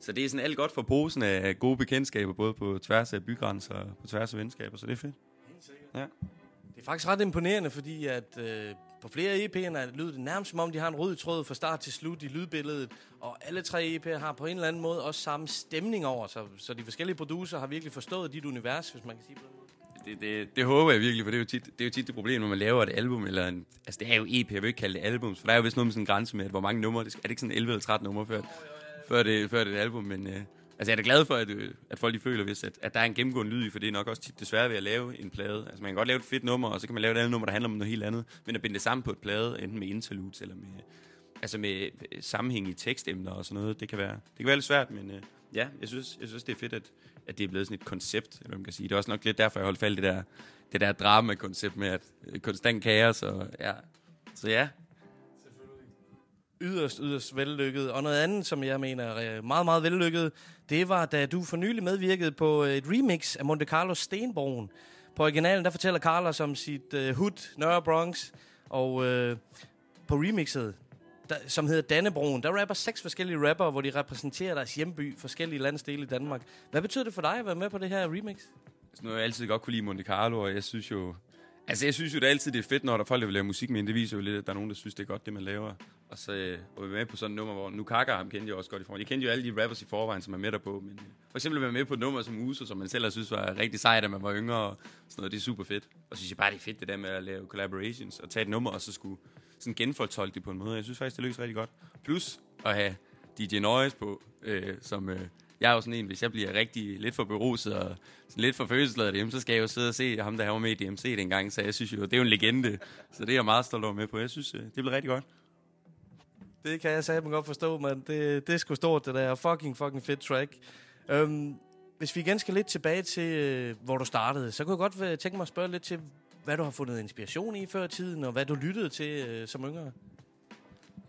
så det er sådan alt godt for posen af gode bekendtskaber, både på tværs af bygrænser og på tværs af venskaber, så det er fedt. Helt sikkert. Ja. Det er faktisk ret imponerende, fordi at øh, på flere EP'er EP'erne lyder det nærmest som om, de har en rød tråd fra start til slut i lydbilledet, og alle tre EP'er har på en eller anden måde også samme stemning over sig, så de forskellige producer har virkelig forstået dit univers, hvis man kan sige på den måde. Det, det, det håber jeg virkelig, for det er, jo tit, det er jo tit det problem, når man laver et album, eller en, altså det er jo EP, jeg vil ikke kalde det album, for der er jo vist noget med sådan en grænse med, at hvor mange numre, det skal, er det ikke sådan 11 eller 13 numre før, før, det, før det er et album, men øh, altså jeg er da glad for, at, øh, at folk de føler, hvis, at, at der er en gennemgående lyd i, for det er nok også tit desværre ved at lave en plade. Altså man kan godt lave et fedt nummer, og så kan man lave et andet nummer, der handler om noget helt andet, men at binde det sammen på et plade, enten med interludes eller med, altså med øh, sammenhæng i tekstemner og sådan noget, det kan være, det kan være lidt svært, men øh, ja, jeg synes, jeg synes, det er fedt, at, at det er blevet sådan et koncept, eller man kan sige. Det er også nok lidt derfor, jeg holdt fald det der, det der drama-koncept med, at øh, konstant kaos, og ja, så ja, yderst, yderst vellykket. Og noget andet, som jeg mener er øh, meget, meget vellykket, det var, da du for nylig medvirkede på øh, et remix af Monte Carlos Stenbroen. På originalen, der fortæller Carlos om sit uh, hood, Nørre Bronx, og uh, på remixet, der, som hedder Dannebroen, der rapper seks forskellige rapper, hvor de repræsenterer deres hjemby, forskellige landsdele i Danmark. Hvad betyder det for dig at være med på det her remix? Altså, nu har jeg altid godt kunne lide Monte Carlo, og jeg synes jo... Altså, jeg synes jo, det er altid det er fedt, når der er folk, der vil lave musik med Det viser jo lidt, at der er nogen, der synes, det er godt, det man laver. Og så øh, var med på sådan et nummer, hvor... Nu Kaka ham kendte jeg også godt i forvejen. Jeg kendte jo alle de rappers i forvejen, som er med derpå. Men, øh, for eksempel at være med på et nummer som Uso, som man selv har synes var rigtig sejt, da man var yngre. Og sådan noget, det er super fedt. Og så synes jeg bare, det er fedt, det der med at lave collaborations. Og tage et nummer, og så skulle sådan genfortolke det på en måde. Jeg synes faktisk, det lykkes rigtig godt. Plus at have DJ Noise på, øh, som... Øh, jeg er jo sådan en, hvis jeg bliver rigtig lidt for beruset og lidt for følelsesladet hjemme, så skal jeg jo sidde og se ham, der var med i DMC dengang, så jeg synes jo, det er jo en legende. Så det er jeg meget stolt over med på. Jeg synes, øh, det bliver rigtig godt. Det kan jeg sagtens godt forstå, men det, det er sgu stort, det der. Fucking, fucking fedt track. Um, hvis vi igen skal lidt tilbage til, øh, hvor du startede, så kunne jeg godt øh, tænke mig at spørge lidt til, hvad du har fundet inspiration i før i tiden, og hvad du lyttede til uh, som yngre.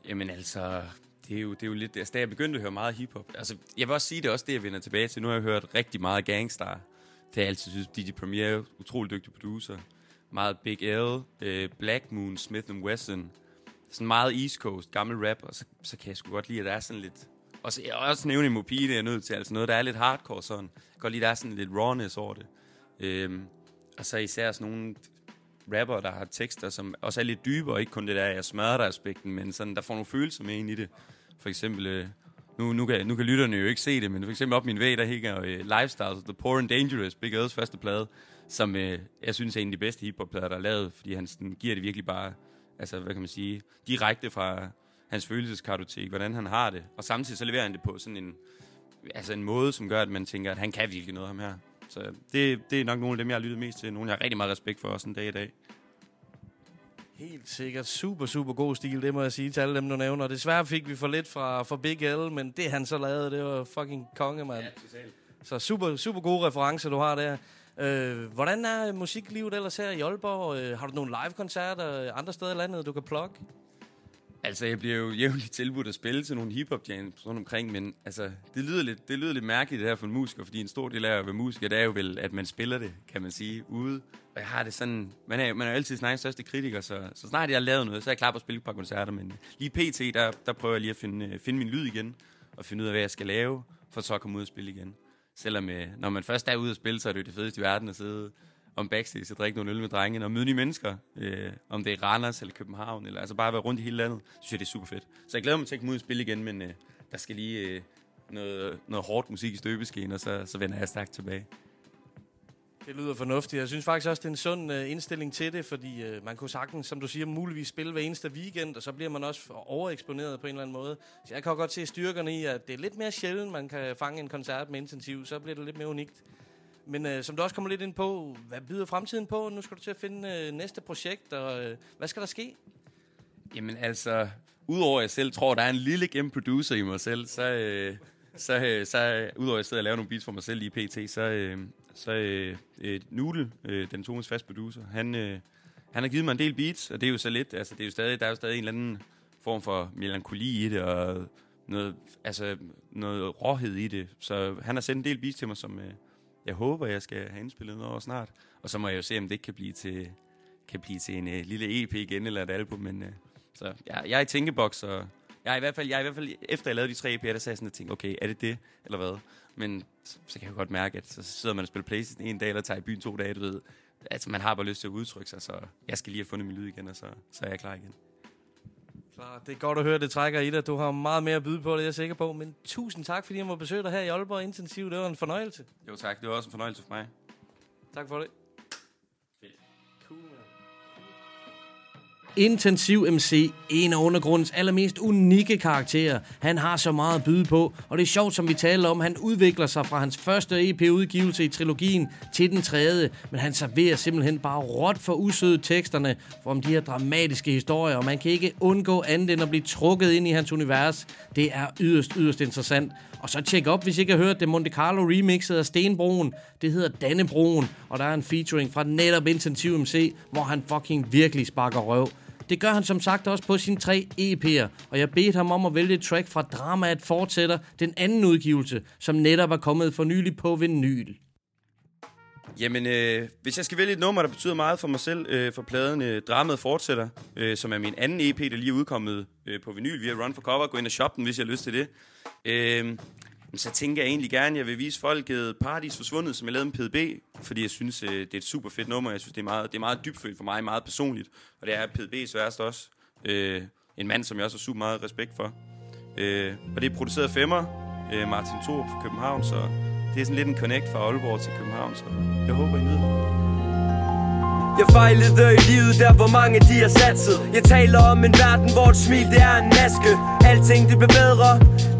Jamen altså, det er jo, det er jo lidt... Altså, da jeg begyndte at høre meget hiphop... Altså, jeg vil også sige, det er også det, jeg vender tilbage til. Nu har jeg hørt rigtig meget Gangstar. har jeg altid synes, DJ Premier utrolig dygtig producer. Meget Big L, øh, Black Moon, Smith Wesson. Sådan meget East Coast, gammel rap, og så, så kan jeg sgu godt lide, at der er sådan lidt... Og så jeg vil også nævne Mopi, det er jeg nødt til, altså noget, der er lidt hardcore sådan. Jeg kan godt lide, at der er sådan lidt rawness over det. Øhm, og så især sådan nogle rapper, der har tekster, som også er lidt dybere, ikke kun det der, jeg smadrer dig aspekten, men sådan, der får nogle følelser med ind i det. For eksempel, øh, nu, nu, kan, nu kan lytterne jo ikke se det, men for eksempel op min væg, der hænger øh, Lifestyles, The Poor and Dangerous, Big O's første plade, som øh, jeg synes er en af de bedste hiphop-plader, der er lavet, fordi han sådan, giver det virkelig bare, altså hvad kan man sige, direkte fra hans følelseskartotek, hvordan han har det, og samtidig så leverer han det på sådan en, altså en måde, som gør, at man tænker, at han kan virkelig noget ham her. Så det, det er nok nogle af dem, jeg har lyttet mest til. Nogle, jeg har rigtig meget respekt for også en dag i dag. Helt sikkert. Super, super god stil, det må jeg sige til alle dem, du nævner. Desværre fik vi for lidt fra, fra Big L, men det han så lavede, det var fucking konge, mand. Ja, totalt. Så super, super gode referencer, du har der. Øh, hvordan er musiklivet ellers her i Aalborg? Øh, har du nogle live-koncerter andre steder i landet, du kan plukke? Altså, jeg bliver jo jævnligt tilbudt at spille til nogle hiphop jams rundt omkring, men altså, det lyder, lidt, det lyder lidt mærkeligt det her for en musiker, fordi en stor del af at være musiker, det er jo vel, at man spiller det, kan man sige, ude. Og jeg har det sådan, man er, man er altid sin egen største kritiker, så, så snart jeg har lavet noget, så er jeg klar på at spille et par koncerter, men lige pt, der, der prøver jeg lige at finde, øh, finde min lyd igen, og finde ud af, hvad jeg skal lave, for så at komme ud og spille igen. Selvom øh, når man først er ude og spille, så er det jo det fedeste i verden at sidde om backstage og drikke nogle øl med drengene og møde nye mennesker. Øh, om det er Randers eller København, eller altså bare være rundt i hele landet. synes jeg, det er super fedt. Så jeg glæder mig til at komme ud og spille igen, men øh, der skal lige øh, noget, noget hårdt musik i støbeskeen, og så, så vender jeg stærkt tilbage. Det lyder fornuftigt. Jeg synes faktisk også, det er en sund øh, indstilling til det, fordi øh, man kunne sagtens, som du siger, muligvis spille hver eneste weekend, og så bliver man også overeksponeret på en eller anden måde. Så jeg kan godt se styrkerne i, at det er lidt mere sjældent, man kan fange en koncert med intensiv, så bliver det lidt mere unikt. Men øh, som du også kommer lidt ind på, hvad byder fremtiden på? Nu skal du til at finde øh, næste projekt, og øh, hvad skal der ske? Jamen altså, udover at jeg selv tror, der er en lille game producer i mig selv, så, øh, så, øh, så, så udover at jeg sidder og laver nogle beats for mig selv i PT, så, øh, så øh, øh, Nudel, øh, den Thomas fast producer, han, øh, han har givet mig en del beats, og det er jo så lidt, altså det er jo stadig, der er jo stadig en eller anden form for melankoli i det, og noget, altså, noget råhed i det. Så han har sendt en del beats til mig, som øh, jeg håber, jeg skal have indspillet noget over snart. Og så må jeg jo se, om det ikke kan blive til, kan blive til en øh, lille EP igen, eller et album. Men, øh, så ja, jeg er i tænkeboks, og jeg er i hvert fald, jeg er i hvert fald efter jeg lavede de tre EP'er, der sagde jeg sådan, at okay, er det det, eller hvad? Men så kan jeg godt mærke, at så sidder man og spiller Playstation en dag, eller tager i byen to dage, du ved. Altså, man har bare lyst til at udtrykke sig, så jeg skal lige have fundet min lyd igen, og så, så er jeg klar igen. Klar, det er godt at høre, det trækker i dig. Du har meget mere at byde på, det er jeg sikker på. Men tusind tak, fordi jeg må besøge dig her i Aalborg Intensiv. Det var en fornøjelse. Jo tak, det var også en fornøjelse for mig. Tak for det. Intensiv MC, en af undergrundens allermest unikke karakterer. Han har så meget at byde på, og det er sjovt, som vi taler om. Han udvikler sig fra hans første EP-udgivelse i trilogien til den tredje, men han serverer simpelthen bare råt for usøde teksterne for om de her dramatiske historier, og man kan ikke undgå andet end at blive trukket ind i hans univers. Det er yderst, yderst interessant. Og så tjek op, hvis I ikke har hørt det Monte Carlo remixet af Stenbroen. Det hedder Dannebroen, og der er en featuring fra netop Intensiv MC, hvor han fucking virkelig sparker røv. Det gør han som sagt også på sine tre EP'er, og jeg bedte ham om at vælge et track fra Dramaet Fortsætter, den anden udgivelse, som netop er kommet for nylig på vinyl. Jamen, øh, hvis jeg skal vælge et nummer, der betyder meget for mig selv, øh, for pladen øh, Dramaet Fortsætter, øh, som er min anden EP, der lige er udkommet øh, på vinyl via Run for Cover, gå ind og shoppe den, hvis jeg har lyst til det. Øh, så tænker jeg egentlig gerne, at jeg vil vise folket Paradis Forsvundet, som jeg lavede med PDB, fordi jeg synes, øh, det er et super fedt nummer. Jeg synes, det er meget, det er meget dybfølt for mig, meget personligt. Og det er PDB's værste også. Øh, en mand, som jeg også har super meget respekt for. Øh, og det er produceret af Femmer, øh, Martin Thorup fra København, så det er sådan lidt en connect fra Aalborg til København, så jeg håber, I nyder det. Jeg fejlede i livet der hvor mange de har satset. Jeg taler om en verden hvor et smil det er en maske. Alting det bliver bedre.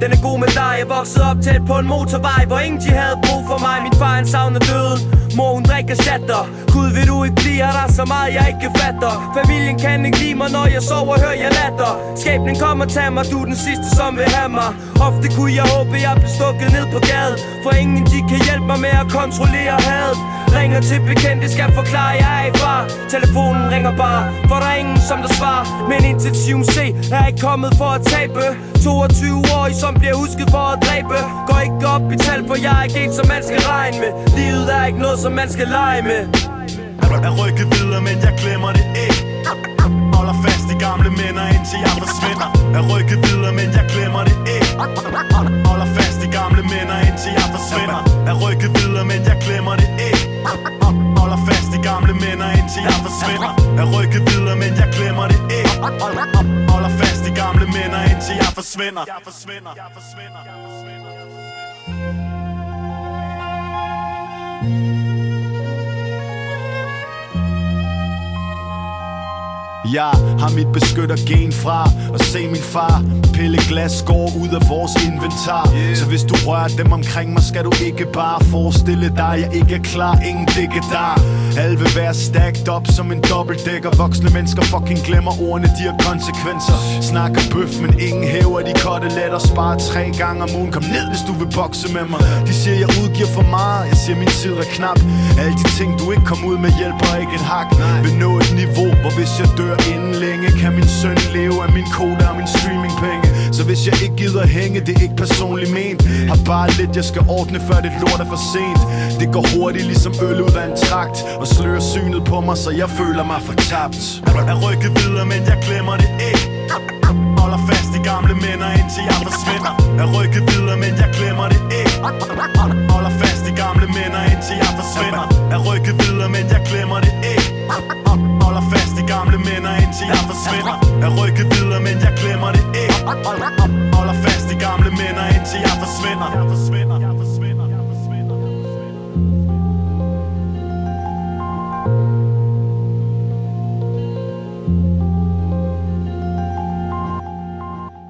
Den er god med dig. Jeg voksede op tæt på en motorvej Hvor ingen de havde brug for mig. Min far han savner døden. Mor hun drikker ikke chatter. Gud vil du ikke blive her, der er så meget jeg ikke fatter. Familien kan ikke lide mig, når jeg sover, hører jeg latter. Skæbnen kommer tager mig, du er den sidste som vil have mig. Ofte kunne jeg håbe, jeg blev stukket ned på gaden. For ingen de kan hjælpe mig med at kontrollere hadet. Ringer til bekendte, skal forklare, jeg er i far. Telefonen ringer bare, for der er ingen som der svarer. Men indtil 7C er ikke kommet for at tabe. 22 år, som bliver husket for at dræbe. Går ikke op i tal, for jeg er ikke en, som man skal regne med. Livet er ikke noget, som man skal lege med. Jeg rykker videre, men jeg glemmer det ikke. Holder fast i gamle minder, indtil jeg forsvinder. Jeg rykker videre, men jeg glemmer det ikke. Holder fast i gamle minder, indtil jeg forsvinder. Jeg rykker videre, men jeg glemmer det ikke. Holder fast i gamle minder, indtil jeg forsvinder. Jeg rykker videre, men jeg glemmer det ikke. Holder fast i gamle minder, indtil jeg forsvinder. Jeg forsvinder, jeg forsvinder, jeg forsvinder Jeg har mit beskyttergen fra Og se min far. Pille glas går ud af vores inventar. Yeah. Så hvis du rører dem omkring mig Skal du ikke bare forestille dig Jeg ikke er klar, ingen digge der Alle vil være stacked up som en dobbeltdækker. Voksne mennesker fucking glemmer ordene De har konsekvenser. Snakker bøf, men ingen hæver de koteletter Sparer tre gange om ugen. Kom ned, hvis du vil bokse med mig. De siger, jeg udgiver for meget. Jeg siger, min tid er knap. Alle de ting, du ikke kom ud med Hjælper ikke et hak. Vil nå et niveau, hvor hvis jeg dør inden længe Kan min søn leve af min kode og min streamingpenge så hvis jeg ikke gider hænge, det er ikke personligt ment. Har bare lidt, jeg skal ordne, før det lort er for sent. Det går hurtigt, ligesom øl ud af en trakt. Og slører synet på mig, så jeg føler mig fortabt. Jeg rykker videre, men jeg glemmer det ikke. Holder fast i gamle minder, indtil jeg forsvinder. Jeg rykker videre, men jeg glemmer det ikke. Holder fast i gamle minder, indtil jeg forsvinder. Jeg rykker videre, men jeg glemmer det ikke gamle mænd i gamle minder, indtil jeg forsvinder Jeg rykker videre, men jeg glemmer det ikke Holder fast i gamle minder, indtil jeg forsvinder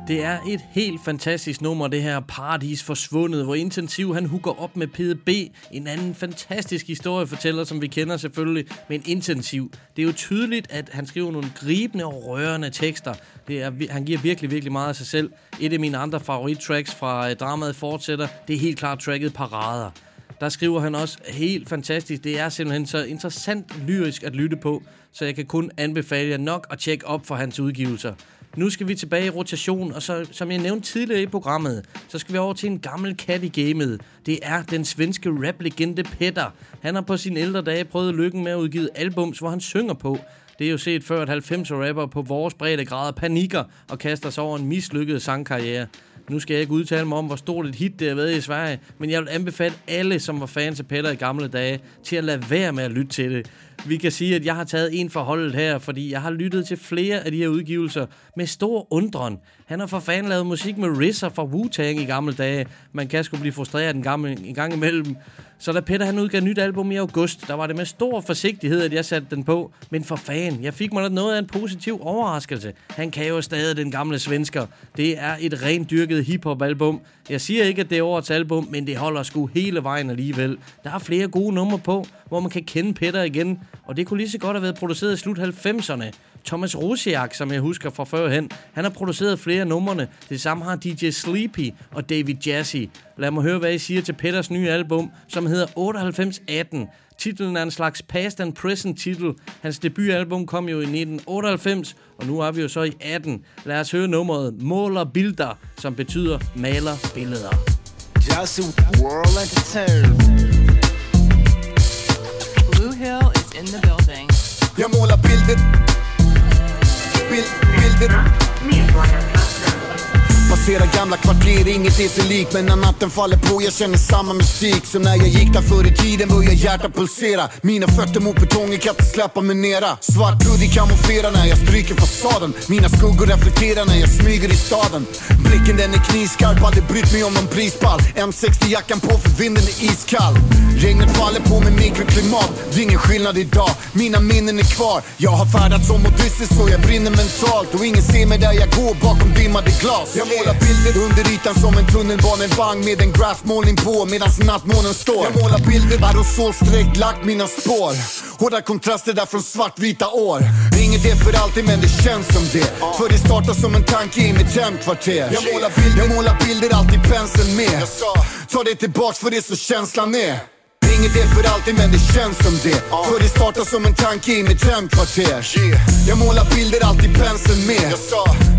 Det er et helt fantastisk nummer, det her Paradis Forsvundet, hvor Intensiv han hooker op med PDB, en anden fantastisk historiefortæller, som vi kender selvfølgelig, men Intensiv. Det er jo tydeligt, at han skriver nogle gribende og rørende tekster. Det er, han giver virkelig, virkelig meget af sig selv. Et af mine andre favorittracks fra øh, dramaet fortsætter, det er helt klart tracket Parader. Der skriver han også helt fantastisk. Det er simpelthen så interessant lyrisk at lytte på, så jeg kan kun anbefale jer nok at tjekke op for hans udgivelser. Nu skal vi tilbage i rotation, og så, som jeg nævnte tidligere i programmet, så skal vi over til en gammel kat i gamet. Det er den svenske rap-legende Petter. Han har på sine ældre dage prøvet lykken med at udgive albums, hvor han synger på. Det er jo set før, at 90'er rapper på vores brede grader panikker og kaster sig over en mislykket sangkarriere. Nu skal jeg ikke udtale mig om, hvor stort et hit det har været i Sverige, men jeg vil anbefale alle, som var fans af Petter i gamle dage, til at lade være med at lytte til det. Vi kan sige, at jeg har taget en for holdet her, fordi jeg har lyttet til flere af de her udgivelser med stor undren. Han har for fanden lavet musik med RZA fra Wu-Tang i gamle dage. Man kan sgu blive frustreret en gang, en gang imellem. Så da Peter han udgav nyt album i august, der var det med stor forsigtighed, at jeg satte den på. Men for fan, jeg fik mig da noget af en positiv overraskelse. Han kan jo stadig den gamle svensker. Det er et rent dyrket hiphop album. Jeg siger ikke, at det er årets album, men det holder sgu hele vejen alligevel. Der er flere gode numre på, hvor man kan kende Peter igen. Og det kunne lige så godt have været produceret i slut 90'erne. Thomas Rosiak, som jeg husker fra førhen, han har produceret flere af numrene. Det samme har DJ Sleepy og David Jazzy. Lad mig høre, hvad I siger til Petters nye album, som hedder 9818. Titlen er en slags past and present titel. Hans debutalbum kom jo i 1998, og nu er vi jo så i 18. Lad os høre nummeret Måler Bilder, som betyder maler billeder. Jazzy World Entertainment. Blue Hill is in the building. Jag målar bilder Bild, bilder Passera gamla kvarter, inget är sig lik Men när natten faller på jag känner samma musik Som när jag gick där förr i tiden börjar hjärtat pulsera. Mina fötter mot betongen kan inte släppa mig nera. Svart hoodie kamouflerar när jag stryker fasaden. Mina skuggor reflekterar när jag smyger i staden. Blicken den är knivskarp, aldrig brytt mig om någon prispall. M60-jackan på för vinden är iskall. Regnet faller på med mikroklimat Det är ingen skillnad idag, mina minnen är kvar Jag har färdats som Odysseus så jag brinner mentalt. Och ingen ser mig där jag går bakom dimmade glas. Jag målar bilder under ytan som en tunnelbanevagn med en graffmålning på medan nattmånen står. Jag målar bilder, aerosolstreck lagt mina spår. Hårda kontraster där från svartvita år. Inget är för alltid men det känns som det. För det startar som en tanke i mitt hemkvarter. Jag målar bilder, jag målar bilder alltid penseln med. Ta det tillbaks för det är så känslan är. Inget är för alltid men det känns som det. För det startar som en tanke i mitt hemkvarter Jag målar bilder, alltid penseln med.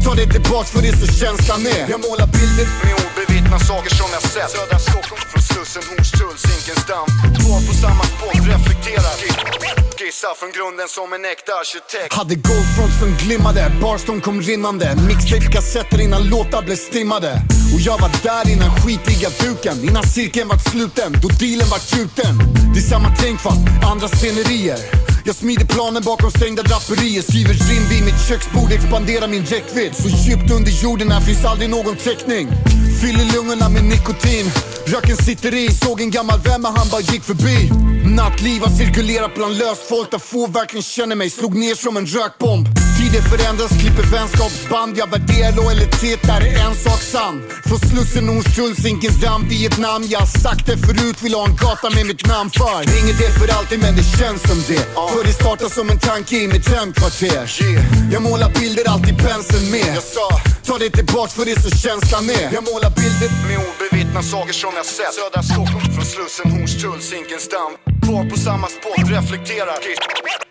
Ta det tillbaks för det är så känslan är. Jag målar bilder. Med obevittna saker som jag sett. Södra Stockholm från Slussen, Hornstull, Zinkensdamm Två på samma spot, reflekterar. Skissa från grunden som en äkta arkitekt. Hade goldfront som glimmade, Barstone kom rinnande. Mixtape-kassetter innan låtar blev stimmade. Och jag var där innan skitiga duken. Innan cirkeln vart sluten, då dealen vart gjuten. Det är samma tänk fast andra scenerier. Jag smider planen bakom stängda draperier. Skriver rim vid mitt köksbord, expanderar min räckvidd. Så djupt under jorden här finns aldrig någon täckning Fyller lungorna med nikotin. Röken sitter i, såg en gammal vän men han bara gick förbi. Nattliv har cirkulerat bland löst folk där få verkligen känner mig. Slog ner som en rökbomb. Tider förändras, klipper vänskapsband. Jag värderar lojalitet, där är en sak sann. Från Slussen, Hornstull, Zinkensdamm, Vietnam. Jag har sagt det förut, vill ha en gata med mitt namn för Inget är för alltid men det känns som det. För det startar som en tanke i mitt hemkvarter. Jag målar bilder, alltid penseln med. Ta det tillbaks för det är så känslan är Jag målar bilder med obevittna saker som jag sett. Södra Stockholm, från Slussen, Hornstull, Zinkensdamm Kvar på samma spot, reflekterar.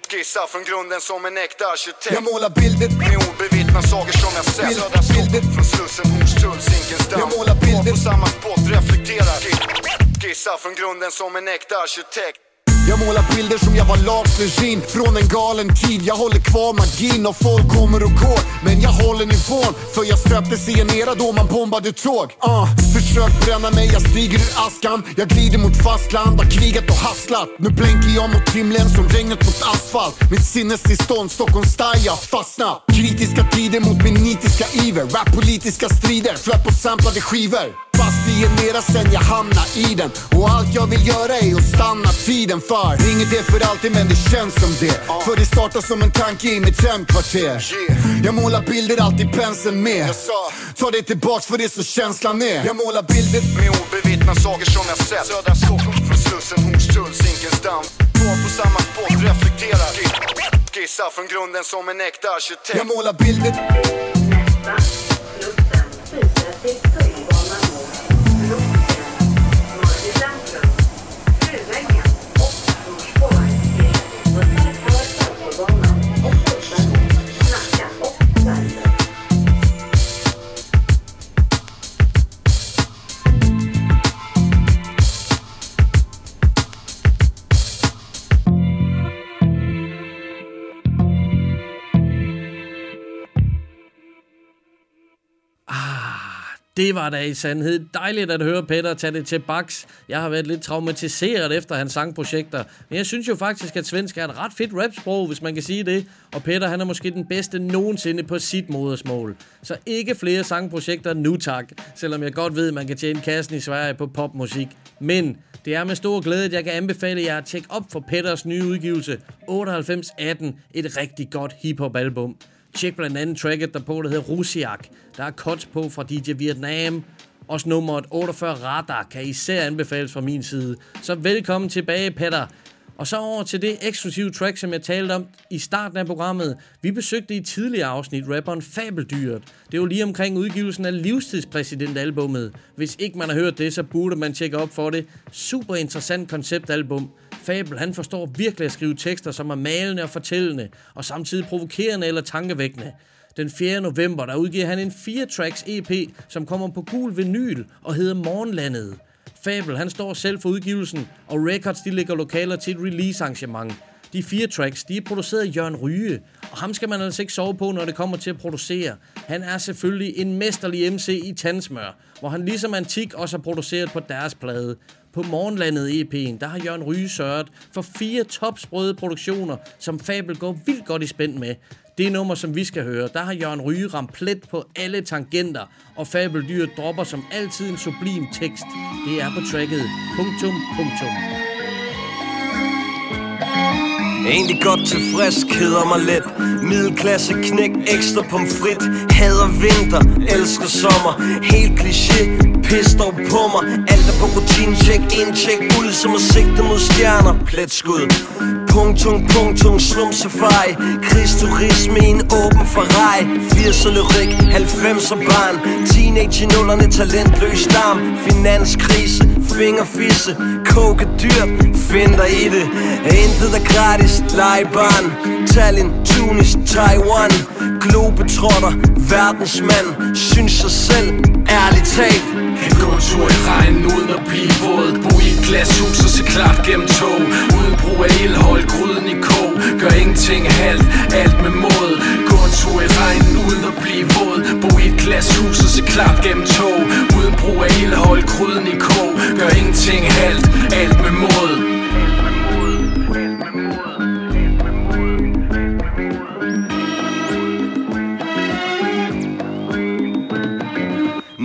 Skissa från grunden som en äkta arkitekt. Jag målar bilder. Med obevittna saker som jag sett. Södra Stockholm, från Slussen, Hornstull, Zinkensdamm Jag målar bilder. På samma spot, reflekterar. Skissa från grunden som en äkta arkitekt jag målar bilder som jag var Lars Lerin Från en galen tid, jag håller kvar magin. Och folk kommer och går Men jag håller nivån, för jag stöptes i en era då man bombade tåg. Uh, Försök bränna mig, jag stiger ur askan. Jag glider mot fastland, har krigat och hasslat. Nu blänker jag mot himlen som regnet mot asfalt. Mitt sinnestillstånd, Stockholms style, jag fastnat Kritiska tider mot min nitiska iver. Rap-politiska strider, flöt på samplade skivor. Fast i en era sen jag hamnar i den. Och allt jag vill göra är att stanna tiden för. Inget är för alltid men det känns som det. För det startar som en tanke i mitt hemkvarter Jag målar bilder, alltid penseln med. Ta det tillbaks för det är så känslan är. Jag målar bilder med obevittna saker som jag sett. Södra Stockholm, från Slussen, Hornstull, Zinkensdamm. Kvar på samma spot, reflekterar. Skissa från grunden som en äkta arkitekt. Jag målar bilder Det var da i sandhed dejligt at høre Peter tage det til baks. Jeg har været lidt traumatiseret efter hans sangprojekter. Men jeg synes jo faktisk, at svensk er et ret fedt rapsprog, hvis man kan sige det. Og Peter han er måske den bedste nogensinde på sit modersmål. Så ikke flere sangprojekter nu tak. Selvom jeg godt ved, at man kan tjene kassen i Sverige på popmusik. Men det er med stor glæde, at jeg kan anbefale jer at tjekke op for Peters nye udgivelse 9818. Et rigtig godt hiphop album. Tjek blandt andet tracket der på, der hedder Rusiak. Der er cuts på fra DJ Vietnam. Også nummeret 48 Radar kan især anbefales fra min side. Så velkommen tilbage, Peter. Og så over til det eksklusive track, som jeg talte om i starten af programmet. Vi besøgte i tidligere afsnit rapperen Fabeldyret. Det var lige omkring udgivelsen af Livstidspræsident-albummet. Hvis ikke man har hørt det, så burde man tjekke op for det. Super interessant konceptalbum. Fabel, han forstår virkelig at skrive tekster, som er malende og fortællende, og samtidig provokerende eller tankevækkende. Den 4. november, der udgiver han en 4-tracks EP, som kommer på gul vinyl og hedder Morgenlandet. Fabel, han står selv for udgivelsen, og Records, de lægger lokaler til et release-arrangement. De fire tracks, de er produceret af Jørgen Ryge, og ham skal man altså ikke sove på, når det kommer til at producere. Han er selvfølgelig en mesterlig MC i tandsmør, hvor han ligesom Antik også har produceret på deres plade. På Morgenlandet EP'en, der har Jørgen Ryge sørget for fire topsprøde produktioner, som Fabel går vildt godt i spænd med. Det nummer, som vi skal høre, der har Jørgen Ryge ramt plet på alle tangenter, og Fabeldyret dropper som altid en sublim tekst. Det er på tracket. Punktum punktum. Egentlig godt tilfreds, keder mig lidt. Middelklasse knæk, ekstra pomfrit. Hader vinter, elsker sommer. Helt kliché, pis dog på mig. Alt er på rutine, check in, check ud Som at sigte mod stjerner, pletskud Punktum, punktum, slumsefej safari. Krigsturisme i en åben Ferrari. 80'er lyrik, 90'er barn. Teenage i nullerne, talentløs dam Finanskrise, fingerfisse Koke dyrt, find dig i det. Intet er gratis, legebarn Tallinn, Tunis, Taiwan. Globetrotter, verdensmand. Synes sig selv, ærligt talt. Kan gå en tur i regnen uden at blive våd. Bo i et glashus og se klart gennem tog. Uden brug af ild, hold gryden i kog. Gør ingenting halvt, alt med mod. Gå en tur i regnen uden at blive våd. Bo i et glashus og se klart gennem tog. Uden brug af ild, hold kryden i kog. Gør ingenting halvt, alt med mod.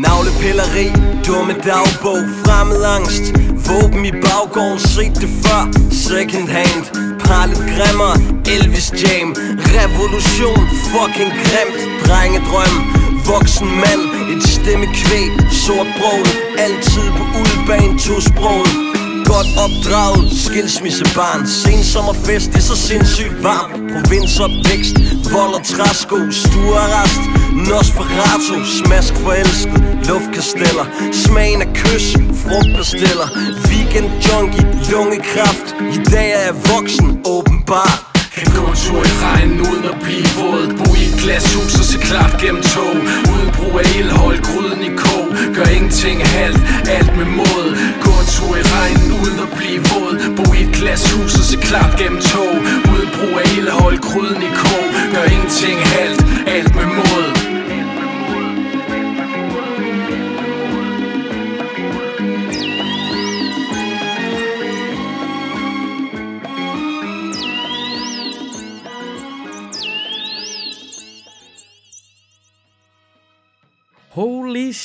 Navlepilleri, dumme dagbog, fremmed angst. Våben i baggården, set det før. Second hand, par lidt grimmere. Elvis Jam, revolution, fucking grimt Drengedrøm, voksen mand Et stemme kvæg, sort brød. Altid på udebane, tosproget Godt opdraget, skilsmissebarn. Sensommerfest, det er så sindssygt varmt. Provinsopvækst, vold og træsko stuerrest Nosferatu Smask forelsket, luftkasteller Smagen af kys, frugtbestiller Weekend junkie, lungekraft I dag er jeg voksen, åbenbart. Kan gå en tur i regnen uden at blive våd. Bo i et glashus og se klart gennem tog. Uden brug af ild, hold gryden i kog. Gør ingenting halvt, alt med mod. Gå en tur i regnen uden at blive våd. Bo i et glashus og se klart gennem tog. Uden brug af ild, hold gryden i kog. Gør ingenting halvt, alt med mod.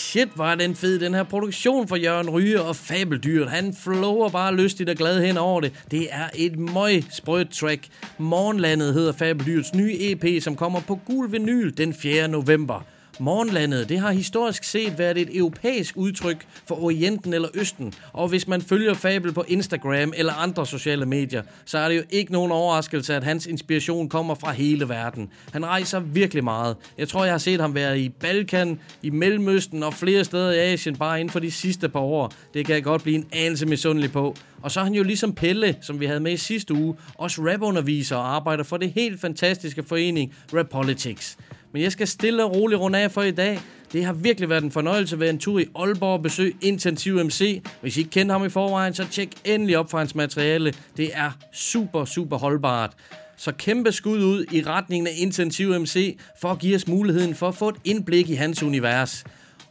Shit, var den fed, den her produktion for Jørgen Ryge og Fabeldyret. Han flower bare lystigt og glad hen over det. Det er et møg sprødt track. Morgenlandet hedder Fabeldyrets nye EP, som kommer på gul vinyl den 4. november. Morgenlandet, det har historisk set været et europæisk udtryk for Orienten eller Østen. Og hvis man følger Fabel på Instagram eller andre sociale medier, så er det jo ikke nogen overraskelse, at hans inspiration kommer fra hele verden. Han rejser virkelig meget. Jeg tror, jeg har set ham være i Balkan, i Mellemøsten og flere steder i Asien bare inden for de sidste par år. Det kan jeg godt blive en anelse misundelig på. Og så er han jo ligesom Pelle, som vi havde med i sidste uge, også rapunderviser og arbejder for det helt fantastiske forening Rap Politics. Men jeg skal stille og roligt runde af for i dag. Det har virkelig været en fornøjelse at være en tur i Aalborg og besøge Intensiv MC. Hvis I ikke kender ham i forvejen, så tjek endelig op for hans materiale. Det er super, super holdbart. Så kæmpe skud ud i retningen af Intensiv MC for at give os muligheden for at få et indblik i hans univers.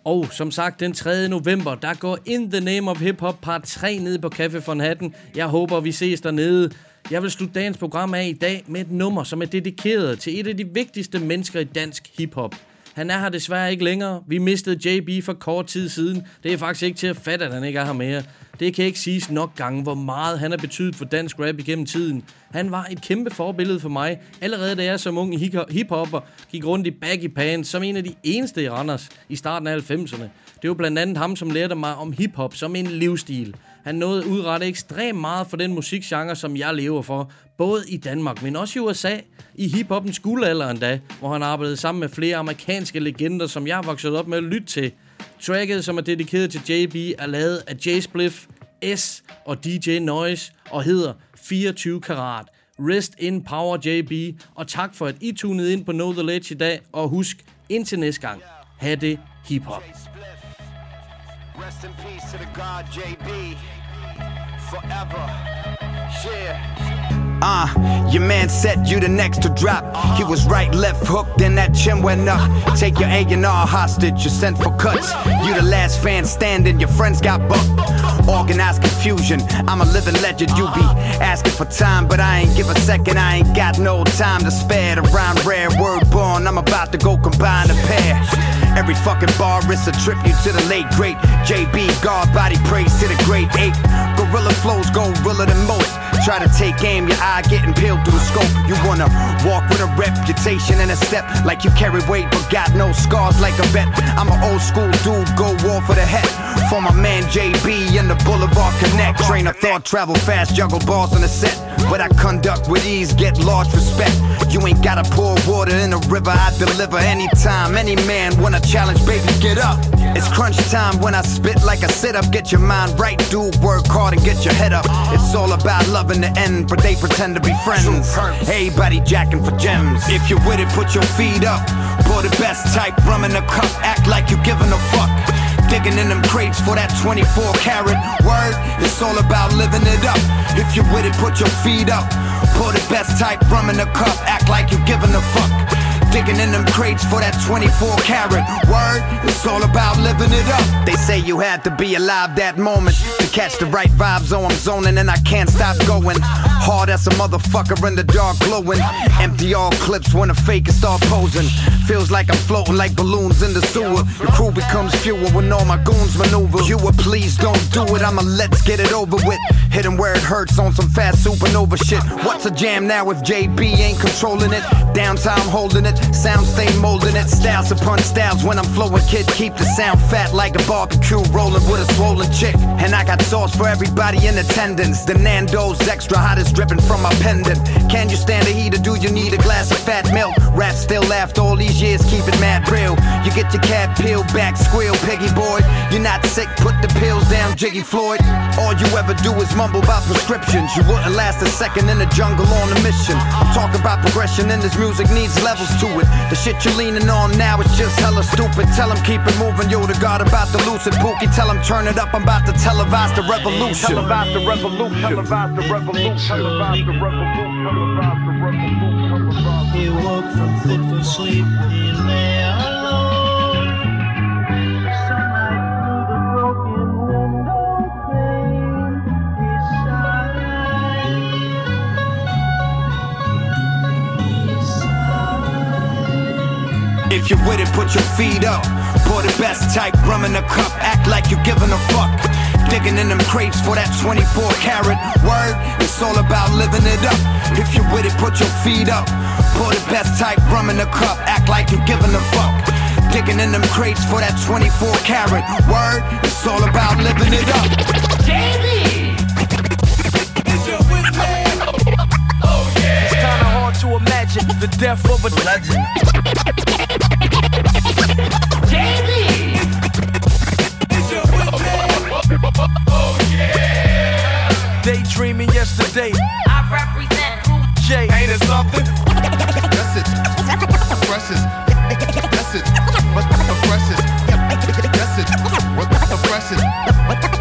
Og som sagt, den 3. november, der går In the Name of Hip Hop part 3 ned på Café von Hatten. Jeg håber, vi ses dernede. Jeg vil slutte dagens program af i dag med et nummer, som er dedikeret til et af de vigtigste mennesker i dansk hiphop. Han er her desværre ikke længere. Vi mistede JB for kort tid siden. Det er faktisk ikke til at fatte, at han ikke er her mere. Det kan ikke siges nok gange, hvor meget han har betydet for dansk rap igennem tiden. Han var et kæmpe forbillede for mig, allerede da jeg som ung hiphopper gik rundt i baggy pants som en af de eneste i Randers i starten af 90'erne. Det var blandt andet ham, som lærte mig om hiphop som en livsstil. Han nåede at udrette ekstremt meget for den musikgenre, som jeg lever for, både i Danmark, men også i USA, i hiphoppens guldalder endda, hvor han arbejdede sammen med flere amerikanske legender, som jeg voksede op med at lytte til. Tracket, som er dedikeret til JB, er lavet af Jay Spliff, S og DJ Noise og hedder 24 karat. Rest in power JB, og tak for at I tunede ind på Know The Ledge i dag, og husk, indtil næste gang, have det hiphop. Rest in peace to the God JB. Forever. Yeah. Uh, your man said you the next to drop. He was right, left hook, then that chin went up. Take your A&R hostage, you sent for cuts. You the last fan standing, your friends got bucked. Organized confusion, I'm a living legend. You be asking for time, but I ain't give a second. I ain't got no time to spare. Around rare word born, I'm about to go combine a pair. Every fucking bar is a tribute to the late great JB. God body praise to the great eight. Gorilla flows go realer than most. Try to take aim, your eye getting peeled through the scope. You wanna walk with a reputation and a step like you carry weight but got no scars like a vet. I'm an old school dude, go war for the head. For my man JB and the Boulevard Connect. Train of thought, travel fast, juggle balls on the set. But I conduct with ease, get large respect. You ain't gotta pour water in the river, I deliver anytime. Any man wanna challenge, baby, get up. It's crunch time when I spit like a sit up. Get your mind right, dude, work hard and get your head up. It's all about love in the end, but they pretend to be friends. Everybody jacking for gems. If you're with it, put your feet up. Pour the best type, rum in the cup, act like you're giving a fuck. Digging in them crates for that 24 karat word. It's all about living it up. If you're with it, put your feet up. Pour the best type, rum in the cup, act like you're giving a fuck. Digging in them crates for that 24 karat word. It's all about living it up. They say you had to be alive that moment to catch the right vibes. So I'm zoning and I can't stop going. Hard as a motherfucker in the dark glowing. Empty all clips when a fake start posing. Feels like I'm floating like balloons in the sewer. The crew becomes fewer when all my goons maneuver. You a please don't do it. I'ma let's get it over with. Hit 'em where it hurts on some fast supernova shit. What's a jam now if JB ain't controlling it? Downtime holding it. Sound stay molding it. Styles upon styles when I'm flowing, kid. Keep the sound fat like a barbecue rolling with a swollen chick. And I got sauce for everybody in attendance. The Nando's extra hot is dripping from my pendant. Can you stand the heat or do you need a glass of fat milk? Rap still after all these years, keep it mad real. You get your cat peeled back, squeal, piggy boy. You're not sick, put the pills down, Jiggy Floyd. All you ever do is mumble about prescriptions. You wouldn't last a second in the jungle on a mission. I'm talking about progression, and this music needs levels to it. The shit you're leaning on now is just hella stupid. Tell 'em keep it moving, yo, the God about the lucid Pookie. Tell 'em turn it up, I'm about to televise the revolution. Televise the revolution. Televise the revolution. Televise the revolution. Televise the revolution. He woke from fitful sleep. He lay alone. Sunlight through the broken window pane. He sighed. He sighed. If you're with it, put your feet up. Pour the best type, rum in a cup, act like you're giving a fuck. Digging in them crates for that 24 karat word. It's all about living it up. If you're with it, put your feet up. Pour the best type, rum in a cup, act like you're giving a fuck. Digging in them crates for that 24 karat word. It's all about living it up. It's kinda hard to imagine the death of a legend. dreaming yesterday. I represent Group J. Ain't it something? That's it. Presses. That's it. Presses. That's it. Presses.